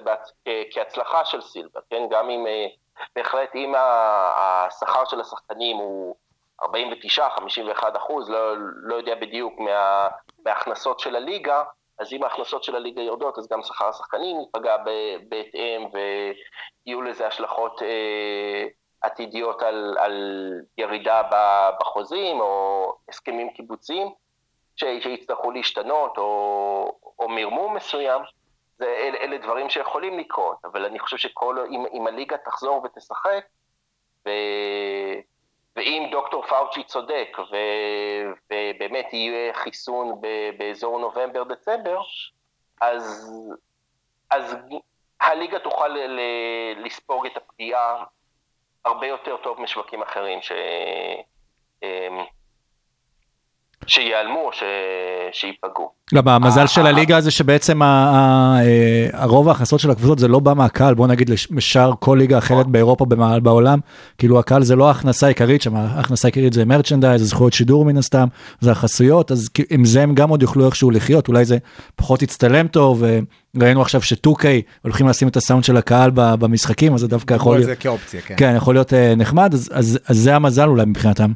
כהצלחה של סילבר, כן? גם אם, אה, בהחלט, אם השכר של השחקנים הוא 49-51 אחוז, לא, לא יודע בדיוק מה, מההכנסות של הליגה, אז אם ההכנסות של הליגה יורדות, אז גם שכר השחקנים ייפגע בהתאם, ויהיו לזה השלכות אה, עתידיות על, על ירידה בחוזים או הסכמים קיבוציים שיצטרכו להשתנות, או, או מרמום מסוים. זה, אל, אלה דברים שיכולים לקרות, אבל אני חושב שכל, אם, אם הליגה תחזור ותשחק, ו... ואם דוקטור פאוצ'י צודק, ו... ובאמת יהיה חיסון ב... באזור נובמבר-דצמבר, אז... אז הליגה תוכל ל... לספוג את הפגיעה הרבה יותר טוב משווקים אחרים ש... שיעלמו או ש... שייפגעו. גם המזל של אה, הליגה זה שבעצם ה- ה- אה, הרוב ההכנסות של הקבוצות זה לא בא מהקהל, בוא נגיד לשאר כל ליגה אחרת באירופה בעולם, כאילו הקהל זה לא ההכנסה העיקרית שם, ההכנסה העיקרית זה מרצ'נדייז, זה זכויות שידור מן הסתם, זה החסויות, אז עם זה הם גם עוד יוכלו איכשהו לחיות, אולי זה פחות יצטלם טוב, וראינו עכשיו ש-2K הולכים לשים את הסאונד של הקהל ב- במשחקים, אז זה דווקא יכול להיות, זה כאופציה, כן. כן, יכול להיות אה, נחמד, אז- אז אז זה המזל אולי מבחינתם.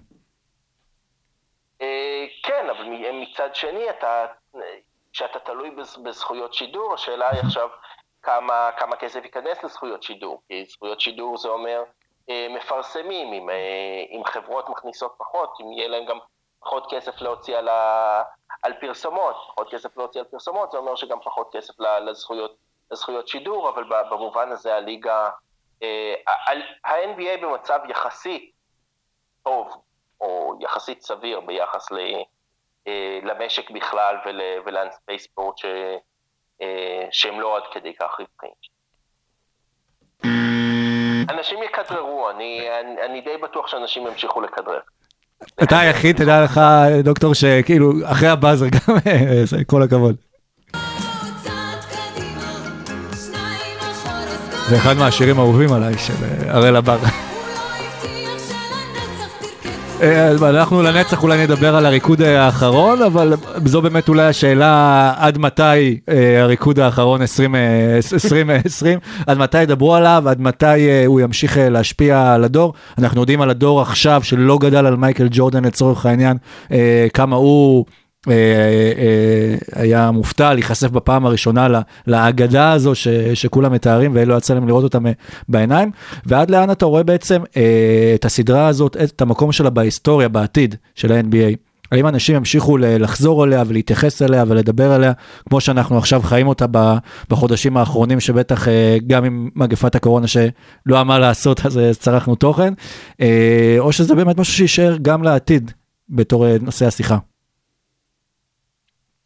אה, כן, אבל מ- מצד שני, אתה, כשאתה תלוי בז- בזכויות שידור, השאלה היא עכשיו כמה, כמה כסף ייכנס לזכויות שידור. כי זכויות שידור זה אומר אה, מפרסמים, אם, אה, אם חברות מכניסות פחות, אם יהיה להם גם פחות כסף להוציא על, ה, על פרסומות, פחות כסף להוציא על פרסומות, זה אומר שגם פחות כסף לזכויות, לזכויות שידור, אבל במובן הזה הליגה, אה, ה-NBA במצב יחסי טוב, או יחסית סביר ביחס ל, למשק בכלל ול, ולענפי ספורט ש, אה, שהם לא עד כדי כך רווחיים. אנשים יכדררו, אני, אני, אני די בטוח שאנשים ימשיכו לכדרר. אתה היחיד, תדע לך, דוקטור, שכאילו, אחרי הבאזר גם, זה כל הכבוד. זה אחד מהשירים האהובים עליי, של אה, הראל הבר. אה, אנחנו לנצח אולי נדבר על הריקוד האחרון, אבל זו באמת אולי השאלה עד מתי אה, הריקוד האחרון 2020, עד מתי ידברו עליו, עד מתי אה, הוא ימשיך אה, להשפיע על הדור. אנחנו יודעים על הדור עכשיו שלא גדל על מייקל ג'ורדן לצורך העניין, אה, כמה הוא... אה, אה, היה מופתע להיחשף בפעם הראשונה לאגדה הזו ש, שכולם מתארים ולא יצא להם לראות אותה בעיניים ועד לאן אתה רואה בעצם אה, את הסדרה הזאת, את המקום שלה בהיסטוריה, בעתיד של ה-NBA. האם אנשים ימשיכו לחזור אליה ולהתייחס אליה ולדבר עליה כמו שאנחנו עכשיו חיים אותה בחודשים האחרונים שבטח גם עם מגפת הקורונה שלא היה מה לעשות אז צרכנו תוכן, או שזה באמת משהו שיישאר גם לעתיד בתור נושא השיחה.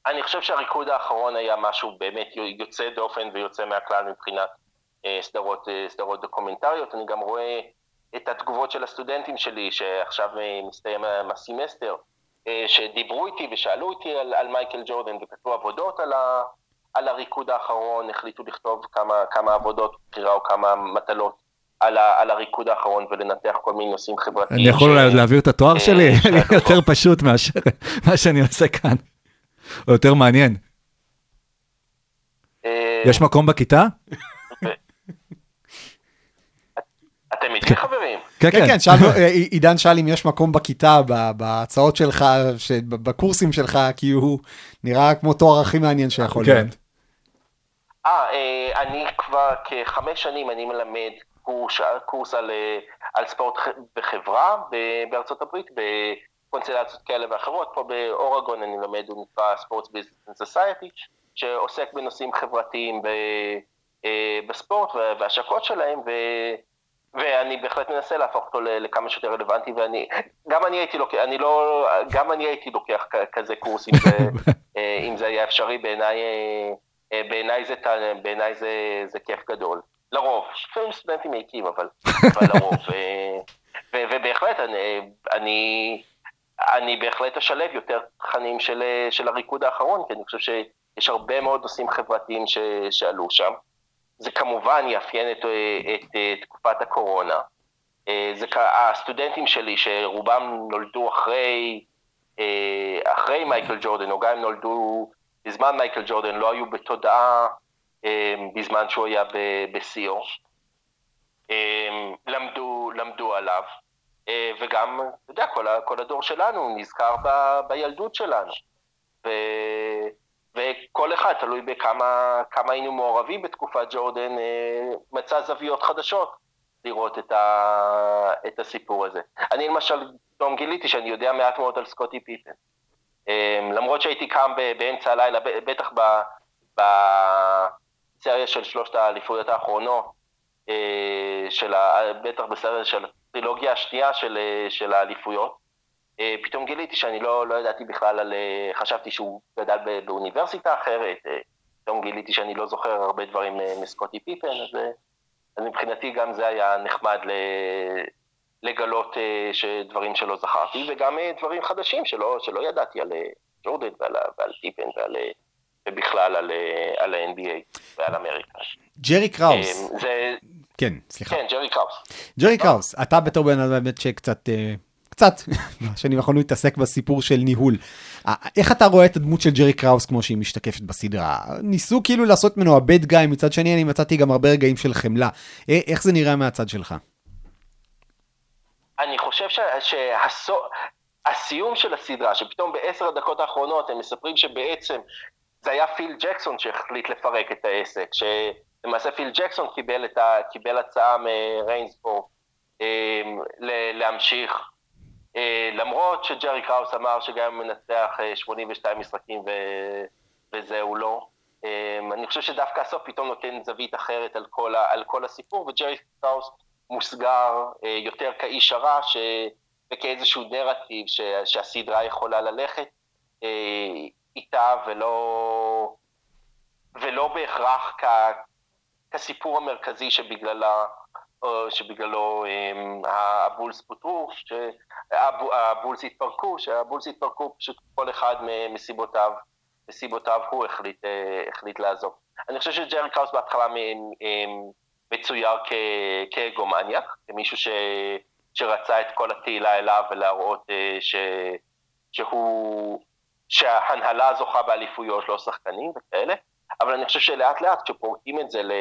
אני חושב שהריקוד האחרון היה משהו באמת יוצא דופן ויוצא מהכלל מבחינת אה, סדרות, אה, סדרות דוקומנטריות. אני גם רואה את התגובות של הסטודנטים שלי, שעכשיו אה, מסתיים הסמסטר, אה, שדיברו איתי ושאלו אותי על, על מייקל ג'ורדן וכתבו עבודות על, ה, על הריקוד האחרון, החליטו לכתוב כמה, כמה עבודות בחירה או כמה מטלות על, ה, על הריקוד האחרון ולנתח כל מיני נושאים חברתיים. אני יכול ש- להעביר את התואר שלי, של לי הכבוד. יותר פשוט מאשר מה שאני עושה כאן. או יותר מעניין. אה, יש מקום בכיתה? אתם איתי חברים? כן, כן, כן. כן, שאלנו, אה, עידן שאל אם יש מקום בכיתה, ב- בהצעות שלך, ש- בקורסים שלך, כי הוא נראה כמו תואר הכי מעניין שיכול כן. להיות. אה, אה, אני כבר כחמש שנים אני מלמד קורס, קורס על, על ספורט בחברה ב- בארצות הברית, בקונסטלציות כאלה ואחרות. פה באורגון אני מלמד, הוא נקרא ספורט ביזנס סוסייטי, שעוסק בנושאים חברתיים ב, אה, בספורט וההשקות שלהם, ו... ואני בהחלט מנסה להפוך אותו לכמה שיותר רלוונטי, ואני, גם אני הייתי לוקח, אני לא, גם אני הייתי לוקח כזה קורס, אם זה, אה, אם זה היה אפשרי, בעיניי, אה, בעיניי זה, בעיניי זה, זה כיף גדול. לרוב, לפעמים סטודנטים מעיקים, אבל, אבל לרוב. אה, ו- ובהחלט, אני, אני, אני בהחלט אשלב יותר תכנים של, אה, של הריקוד האחרון, כי אני חושב שיש הרבה מאוד נושאים חברתיים ש, שעלו שם. זה כמובן יאפיין את, אה, את, את תקופת הקורונה. אה, זה הסטודנטים שלי, שרובם נולדו אחרי, אה, אחרי מייקל ג'ורדן, או גם אם נולדו בזמן מייקל ג'ורדן, לא היו בתודעה אה, בזמן שהוא היה בשיאו. אה, למדו, למדו עליו, אה, וגם, אתה יודע, כל, כל הדור שלנו נזכר ב, בילדות שלנו. ו... וכל אחד, תלוי בכמה כמה היינו מעורבים בתקופת ג'ורדן, אה, מצא זוויות חדשות לראות את, ה, את הסיפור הזה. אני למשל פתאום גיליתי שאני יודע מעט מאוד על סקוטי פיפן. אה, למרות שהייתי קם באמצע הלילה, בטח בסריה של שלושת האליפויות האחרונות, אה, של ה, בטח בסריה של הטרילוגיה השנייה של, אה, של האליפויות, אה, פתאום גיליתי שאני לא, לא ידעתי בכלל על... אה, חשבתי שהוא גדל באוניברסיטה אחרת, אה, פתאום גיליתי שאני לא זוכר הרבה דברים אה, מסקוטי פיפן, אז, אה, אז מבחינתי גם זה היה נחמד ל... לגלות אה, שדברים שלא זכרתי, וגם אה, דברים חדשים שלא, שלא ידעתי על אה, ג'ורדן ועל, ועל פיפן ועל, אה, ובכלל על, אה, על ה-NBA ועל אמריקה. ג'רי קראוס, אה, זה, כן, סליחה. כן, ג'רי קראוס. ג'רי קראוס, אתה בתור בן אדם באמת שקצת, אה, קצת, בשנים האחרונות מתעסק בסיפור של ניהול. אה, איך אתה רואה את הדמות של ג'רי קראוס כמו שהיא משתקפת בסדרה? ניסו כאילו לעשות ממנו הבד גיא, מצד שני אני מצאתי גם הרבה רגעים של חמלה. איך זה נראה מהצד שלך? אני חושב שהסיום של הסדרה, שפתאום בעשר הדקות האחרונות הם מספרים שבעצם זה היה פיל ג'קסון שהחליט לפרק את העסק, שלמעשה פיל ג'קסון קיבל, ה, קיבל הצעה מריינסבורג אה, ל- להמשיך, אה, למרות שג'רי קראוס אמר שגם אם מנצח אה, 82 משחקים ו, וזהו לא. אה, אני חושב שדווקא הסוף פתאום נותן זווית אחרת על כל, ה, על כל הסיפור, וג'רי קראוס מוסגר אה, יותר כאיש הרע ש, וכאיזשהו נרטיב ש, שהסדרה יכולה ללכת אה, איתה, ולא, ולא בהכרח כ, כסיפור המרכזי שבגללה, או שבגללו אמ, הבולס פוטרו, שהבולס התפרקו, שהבולס התפרקו פשוט כל אחד מסיבותיו, מסיבותיו הוא החליט, אה, החליט לעזוב. אני חושב שג'רי קראוס בהתחלה מצויר כאגומניאק, כמישהו ש, שרצה את כל התהילה אליו ולהראות אה, ש, שהוא, שההנהלה זוכה באליפויות, לא שחקנים וכאלה, אבל אני חושב שלאט לאט כשפורטים את זה ל...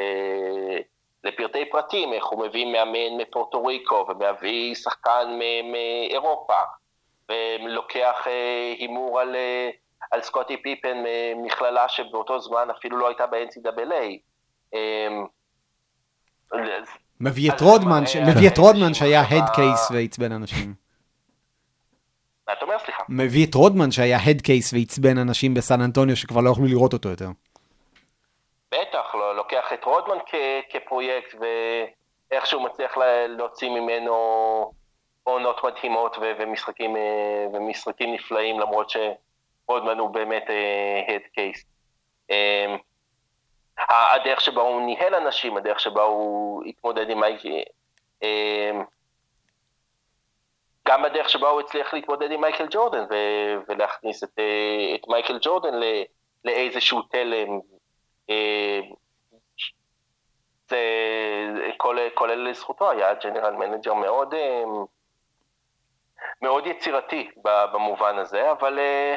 לפרטי פרטים, איך הוא מביא מאמן מפורטו ריקו ומביא שחקן מאירופה, ולוקח אה, הימור על, אה, על סקוטי פיפן ממכללה שבאותו זמן אפילו לא הייתה ב-NCAA. אה, מביא את רודמן, ש- מביא את רודמן שהיה הד קייס ועצבן אנשים. מה אתה אומר? סליחה. מביא את רודמן שהיה הד קייס ועצבן אנשים בסן אנטוניו שכבר לא יכלו לראות אותו יותר. בטח, לא, לוקח את רודמן כ- כפרויקט, ואיכשהו מצליח לה- להוציא ממנו עונות מדהימות ו- ומשחקים, אה, ומשחקים נפלאים, למרות שרודמן הוא באמת הד קייס. הדרך שבה הוא ניהל אנשים, הדרך שבה הוא התמודד עם אה, גם הדרך שבה הוא הצליח להתמודד עם מייקל ג'ורדן ולהכניס את, אה, את מייקל ג'ורדן לאיזשהו תלם זה כל, כל אלה לזכותו, היה general manager מאוד, אה, מאוד יצירתי במובן הזה, אבל, אה,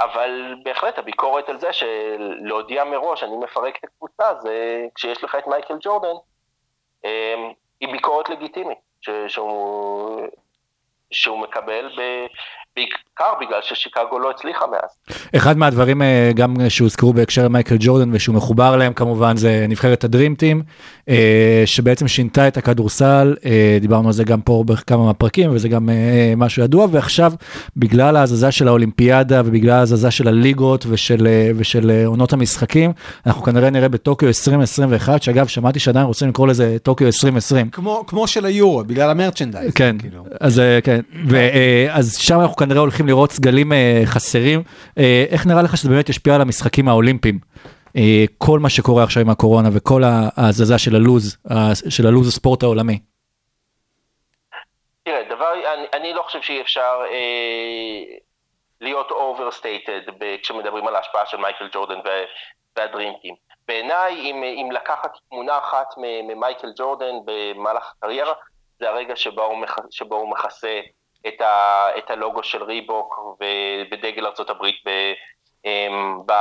אבל בהחלט הביקורת על זה שלהודיע מראש, אני מפרק את הקבוצה, זה כשיש לך את מייקל ג'ורדן, אה, היא ביקורת לגיטימית, ש, שהוא, שהוא מקבל ב, בעיקר בגלל ששיקגו לא הצליחה מאז. אחד מהדברים אה, גם שהוזכרו בהקשר למייקל ג'ורדן ושהוא מחובר אליהם כמובן זה נבחרת הדרימטים שבעצם שינתה את הכדורסל אה, דיברנו על זה גם פה בכמה מהפרקים וזה גם אה, משהו ידוע ועכשיו בגלל ההזזה של האולימפיאדה ובגלל ההזזה של הליגות ושל, אה, ושל אה, עונות המשחקים אנחנו כנראה נראה בטוקיו 2021 שאגב שמעתי שעדיין רוצים לקרוא לזה טוקיו 2020. כמו, כמו של היורו, בגלל המרצ'נדייז. כן, כאילו. אז אה, כן, ואז שם אנחנו כנראה הולכים לראות סגלים אה, חסרים. אה, איך נראה לך שזה באמת ישפיע על המשחקים האולימפיים? כל מה שקורה עכשיו עם הקורונה וכל ההזזה של הלוז, של הלוז הספורט העולמי. תראה, דבר, אני, אני לא חושב שאי אפשר אה, להיות ב- כשמדברים על ההשפעה של מייקל ג'ורדן ו- והדרימטים. בעיניי, אם, אם לקחת תמונה אחת ממייקל ג'ורדן במהלך הקריירה, זה הרגע שבו הוא, מח, שבו הוא מכסה את, ה, את הלוגו של ריבוק בדגל ארה"ב ב, אמ, ב,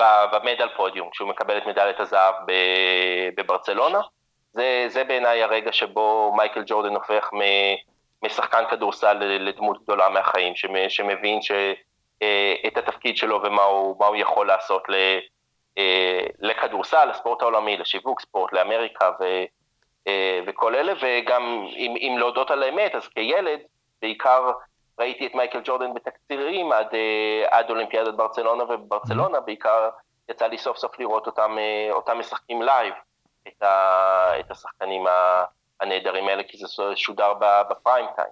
ב- במדל פודיום, כשהוא מקבל את מדליית הזהב ב- בברצלונה. זה, זה בעיניי הרגע שבו מייקל ג'ורדן הופך מ- משחקן כדורסל לדמות גדולה מהחיים, שמ- שמבין ש, אה, את התפקיד שלו ומה הוא, הוא יכול לעשות ל, אה, לכדורסל, לספורט העולמי, לשיווק ספורט, לאמריקה ו, וכל אלה, וגם אם, אם להודות על האמת, אז כילד, בעיקר ראיתי את מייקל ג'ורדן בתקצירים עד, אה, עד אולימפיאדת ברצלונה, ובברצלונה בעיקר יצא לי סוף סוף לראות אותם, אה, אותם משחקים לייב, את, ה, את השחקנים הנהדרים האלה, כי זה שודר בפריים טיים.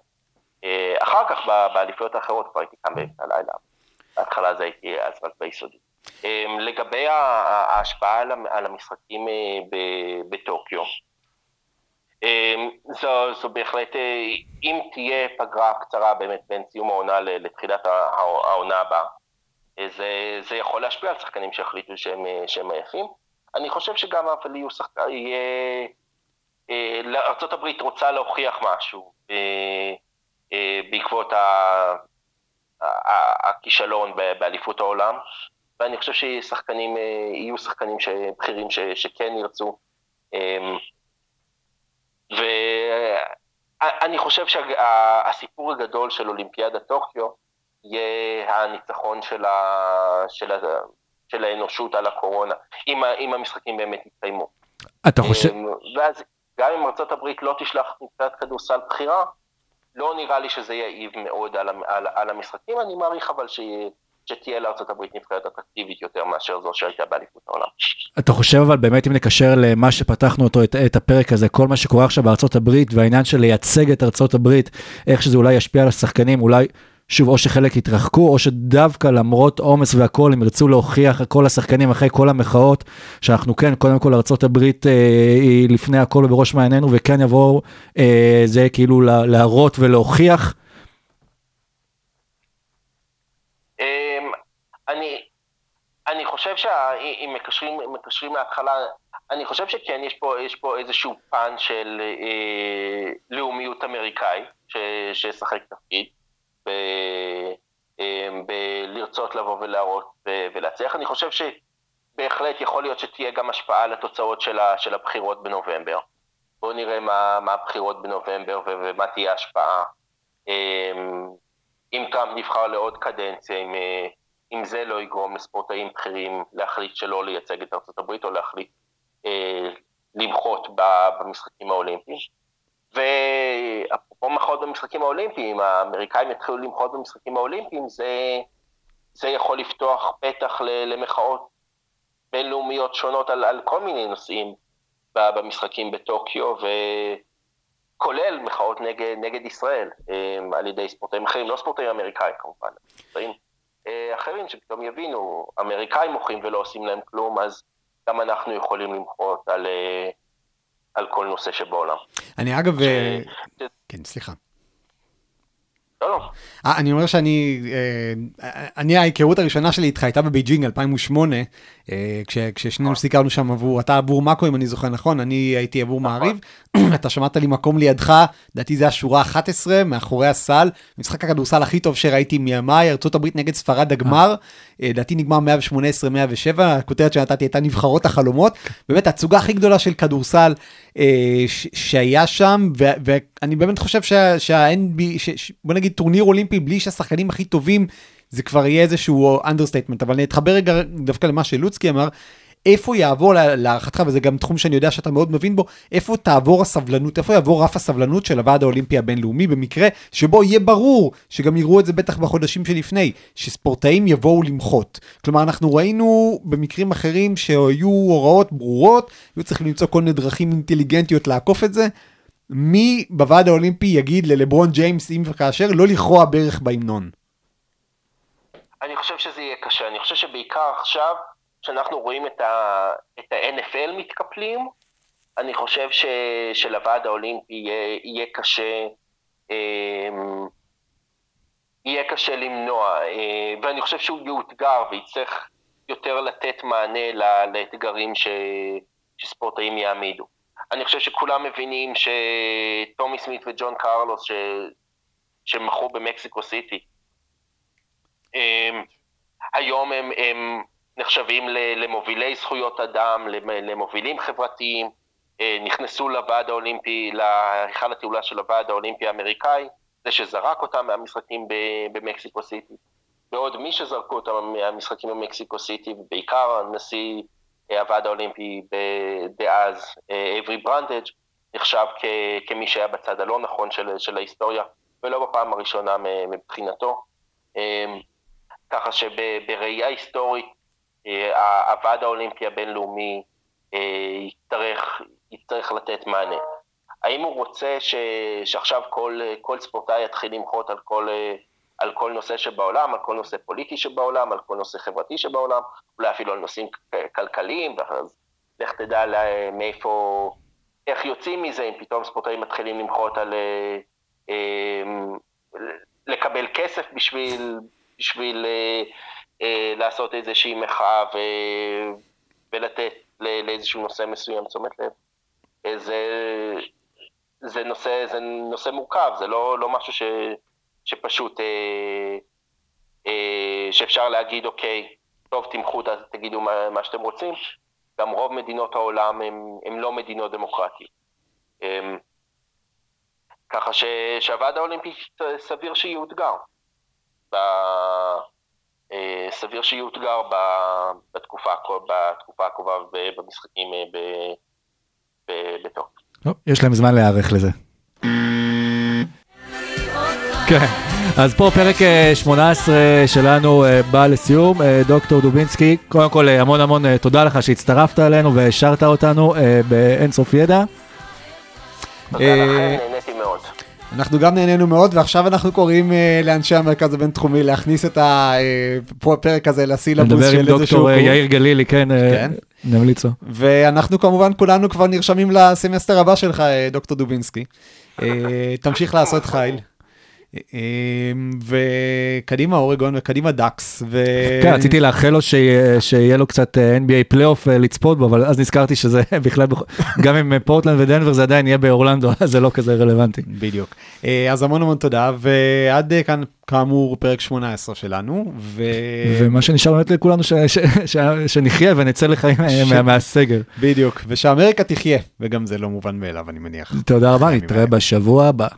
אה, אחר כך, באליפויות האחרות כבר הייתי קם באמצע הלילה. בהתחלה זה הייתי אז רק ביסודי. אה, לגבי ההשפעה על המ- על המשחקים אה, בטוקיו, אה, זו, זו בהחלט, אה, אם תהיה פגרה קצרה באמת בין סיום העונה לתחילת העונה הבאה, אה, זה, זה יכול להשפיע על שחקנים שהחליטו שהם, אה, שהם עייפים. אני חושב שגם אבל יהיו שחקנים, יהיה... ארה"ב רוצה להוכיח משהו בעקבות ה- הכישלון באליפות העולם, ואני חושב ששחקנים, יהיו שחקנים בכירים שכן ירצו. ואני חושב שהסיפור הגדול של אולימפיאדת טוקיו יהיה הניצחון של, ה... של, ה... של האנושות על הקורונה, אם, ה... אם המשחקים באמת יתקיימו. אתה חושב, אמ, ואז גם אם ארה"ב לא תשלח קבוצת כדורסל בכירה, לא נראה לי שזה יעיב מאוד על, על, על המשחקים, אני מעריך אבל ש, שתהיה לארה"ב נבחרת אטרקטיבית יותר מאשר זו שהייתה באליפות העולם. אתה חושב אבל באמת אם נקשר למה שפתחנו אותו, את, את הפרק הזה, כל מה שקורה עכשיו בארצות הברית והעניין של לייצג את ארצות הברית, איך שזה אולי ישפיע על השחקנים, אולי שוב או שחלק יתרחקו או שדווקא למרות עומס והכל הם ירצו להוכיח כל השחקנים אחרי כל המחאות שאנחנו כן קודם כל ארצות הברית אה, היא לפני הכל ובראש מעיינינו וכן יבואו אה, זה כאילו לה- להראות ולהוכיח. אמ, אני, אני חושב שאם מקשרים, מקשרים מההתחלה, אני חושב שכן, יש פה, יש פה איזשהו פן של אה, לאומיות אמריקאי שישחק תפקיד, ב, אה, בלרצות לבוא ולהראות ולהצליח. אני חושב שבהחלט יכול להיות שתהיה גם השפעה על התוצאות של, ה, של הבחירות בנובמבר. בואו נראה מה, מה הבחירות בנובמבר ו- ומה תהיה ההשפעה. אה, אם טראמפ נבחר לעוד קדנציה, אם, אה, אם זה לא יגרום לספורטאים בכירים להחליט שלא לייצג את ארצות הברית או להחליט אה, למחות במשחקים האולימפיים. ואפרופו מחאות במשחקים האולימפיים, האמריקאים יתחילו למחות במשחקים האולימפיים, זה, זה יכול לפתוח פתח למחאות בינלאומיות שונות על, על כל מיני נושאים במשחקים בטוקיו, ו... כולל מחאות נגד, נגד ישראל אה, על ידי ספורטאים אחרים, לא ספורטאים אמריקאים כמובן, ספורטאים אחרים שפתאום יבינו, אמריקאים מוחים ולא עושים להם כלום, אז גם אנחנו יכולים למחות על, אה, על כל נושא שבעולם. אני אגב, אה, ש- כן, סליחה. לא, לא, אה, אני אומר שאני, אה, אני ההיכרות הראשונה שלי איתך הייתה בבייג'ינג 2008, אה, כש- כששנינו סיקרנו שם עבור, אתה עבור מאקו אם אני זוכר נכון, אני הייתי עבור מעריב, אתה שמרת לי מקום לידך, לדעתי זה השורה 11 מאחורי הסל, משחק הכדורסל הכי טוב שראיתי מימיי, ארה"ב נגד ספרד הגמר, אה, לדעתי נגמר 118-107, הכותרת שנתתי הייתה נבחרות החלומות, באמת התצוגה הכי גדולה של כדורסל אה, שהיה שם, ואני באמת חושב שה- שה-NB, בוא נגיד טורניר אולימפי בלי שהשחקנים הכי טובים, זה כבר יהיה איזשהו understatement, אבל אני אתחבר רגע דווקא למה שלוצקי אמר, איפה יעבור לה- להערכתך, וזה גם תחום שאני יודע שאתה מאוד מבין בו, איפה תעבור הסבלנות, איפה יעבור רף הסבלנות של הוועד האולימפי הבינלאומי, במקרה שבו יהיה ברור, שגם יראו את זה בטח בחודשים שלפני, שספורטאים יבואו למחות. כלומר, אנחנו ראינו במקרים אחרים שהיו הוראות ברורות, היו צריכים למצוא כל מיני דרכים אינטליגנטיות לעקוף את זה. מי בוועד האולימפי יגיד ללברון ג'יימס, אם וכאשר, לא לכרוע ברך בהמנון? אני חושב שזה יהיה קשה, אני חושב שבעיקר עכשיו, כשאנחנו רואים את, ה, את ה-NFL מתקפלים, אני חושב ש, שלוועד האולימפי יהיה, יהיה קשה, אה, יהיה קשה למנוע, אה, ואני חושב שהוא יאותגר ויצטרך יותר לתת מענה לאתגרים ש, שספורטאים יעמידו. אני חושב שכולם מבינים שטומי סמית וג'ון קרלוס, ש, שמחו במקסיקו סיטי, היום הם, הם נחשבים למובילי זכויות אדם, למ- למובילים חברתיים, אה, נכנסו לוועד האולימפי, להיכל התעולה של הוועד האולימפי האמריקאי, זה שזרק אותם מהמשחקים במקסיקו סיטי. ועוד מי שזרקו אותם מהמשחקים במקסיקו סיטי, ובעיקר נשיא אה, הוועד האולימפי דאז, אה, אברי ברנדג', נחשב כ- כמי שהיה בצד הלא נכון של, של ההיסטוריה, ולא בפעם הראשונה מבחינתו. ככה שבראייה היסטורית, אה, הוועד האולימפי הבינלאומי אה, יצטרך, יצטרך לתת מענה. האם הוא רוצה ש, שעכשיו כל, כל ספורטאי יתחיל למחות על כל, אה, על כל נושא שבעולם, על כל נושא פוליטי שבעולם, על כל נושא חברתי שבעולם, אולי אפילו על נושאים כלכליים, ואז לך תדע לה- מאיפה, איך יוצאים מזה, אם פתאום ספורטאים מתחילים למחות על... אה, לקבל כסף בשביל, בשביל אה, אה, לעשות איזושהי מחאה ו, ולתת לאיזשהו נושא מסוים תשומת לב. אה, זה, זה, נושא, זה נושא מורכב, זה לא, לא משהו ש, שפשוט, אה, אה, שאפשר להגיד, אוקיי, טוב, תמחו, ת- תגידו מה, מה שאתם רוצים. גם רוב מדינות העולם הן לא מדינות דמוקרטיות. אה, ככה ש, שהוועד האולימפי סביר שיאותגר. אה, סביר שיאותגר בתקופה, הקרובה במשחקים אה, ב- ב- בטוקיו. לא, יש להם זמן להיערך לזה. כן. אז פה פרק אה, 18 שלנו אה, בא לסיום. דוקטור דובינסקי, קודם כל המון המון תודה לך שהצטרפת אלינו והשארת אותנו באינסוף ידע. תודה לכם. אנחנו גם נהנינו מאוד, ועכשיו אנחנו קוראים אה, לאנשי המרכז הבינתחומי להכניס את הפרק הזה לסילבוס נדבר של עם איזשהו דוקטור אה. יאיר גלילי, כן, אה, כן. נמליץ לו. ואנחנו כמובן כולנו כבר נרשמים לסמסטר הבא שלך, אה, דוקטור דובינסקי. אה, תמשיך לעשות חייל. אה, וקדימה אורגון וקדימה דאקס. ו... כן, רציתי לאחל לו שיהיה- שיהיה לו קצת אה, NBA פלייאוף אה, לצפות בו, אבל אז נזכרתי שזה בכלל, בכ- גם עם פורטלנד ודנבר זה עדיין יהיה באורלנדו, אז זה לא כזה רלוונטי. בדיוק. אה, אז המון המון תודה, ועד כאן כאמור פרק 18 שלנו, ו... ומה שנשאר באמת לכולנו, ש- ש- ש- שנחיה ונצא לחיים אה, מה- מהסגר. בדיוק, ושאמריקה תחיה, וגם זה לא מובן מאליו אני מניח. תודה רבה, נתראה. בשבוע הבא.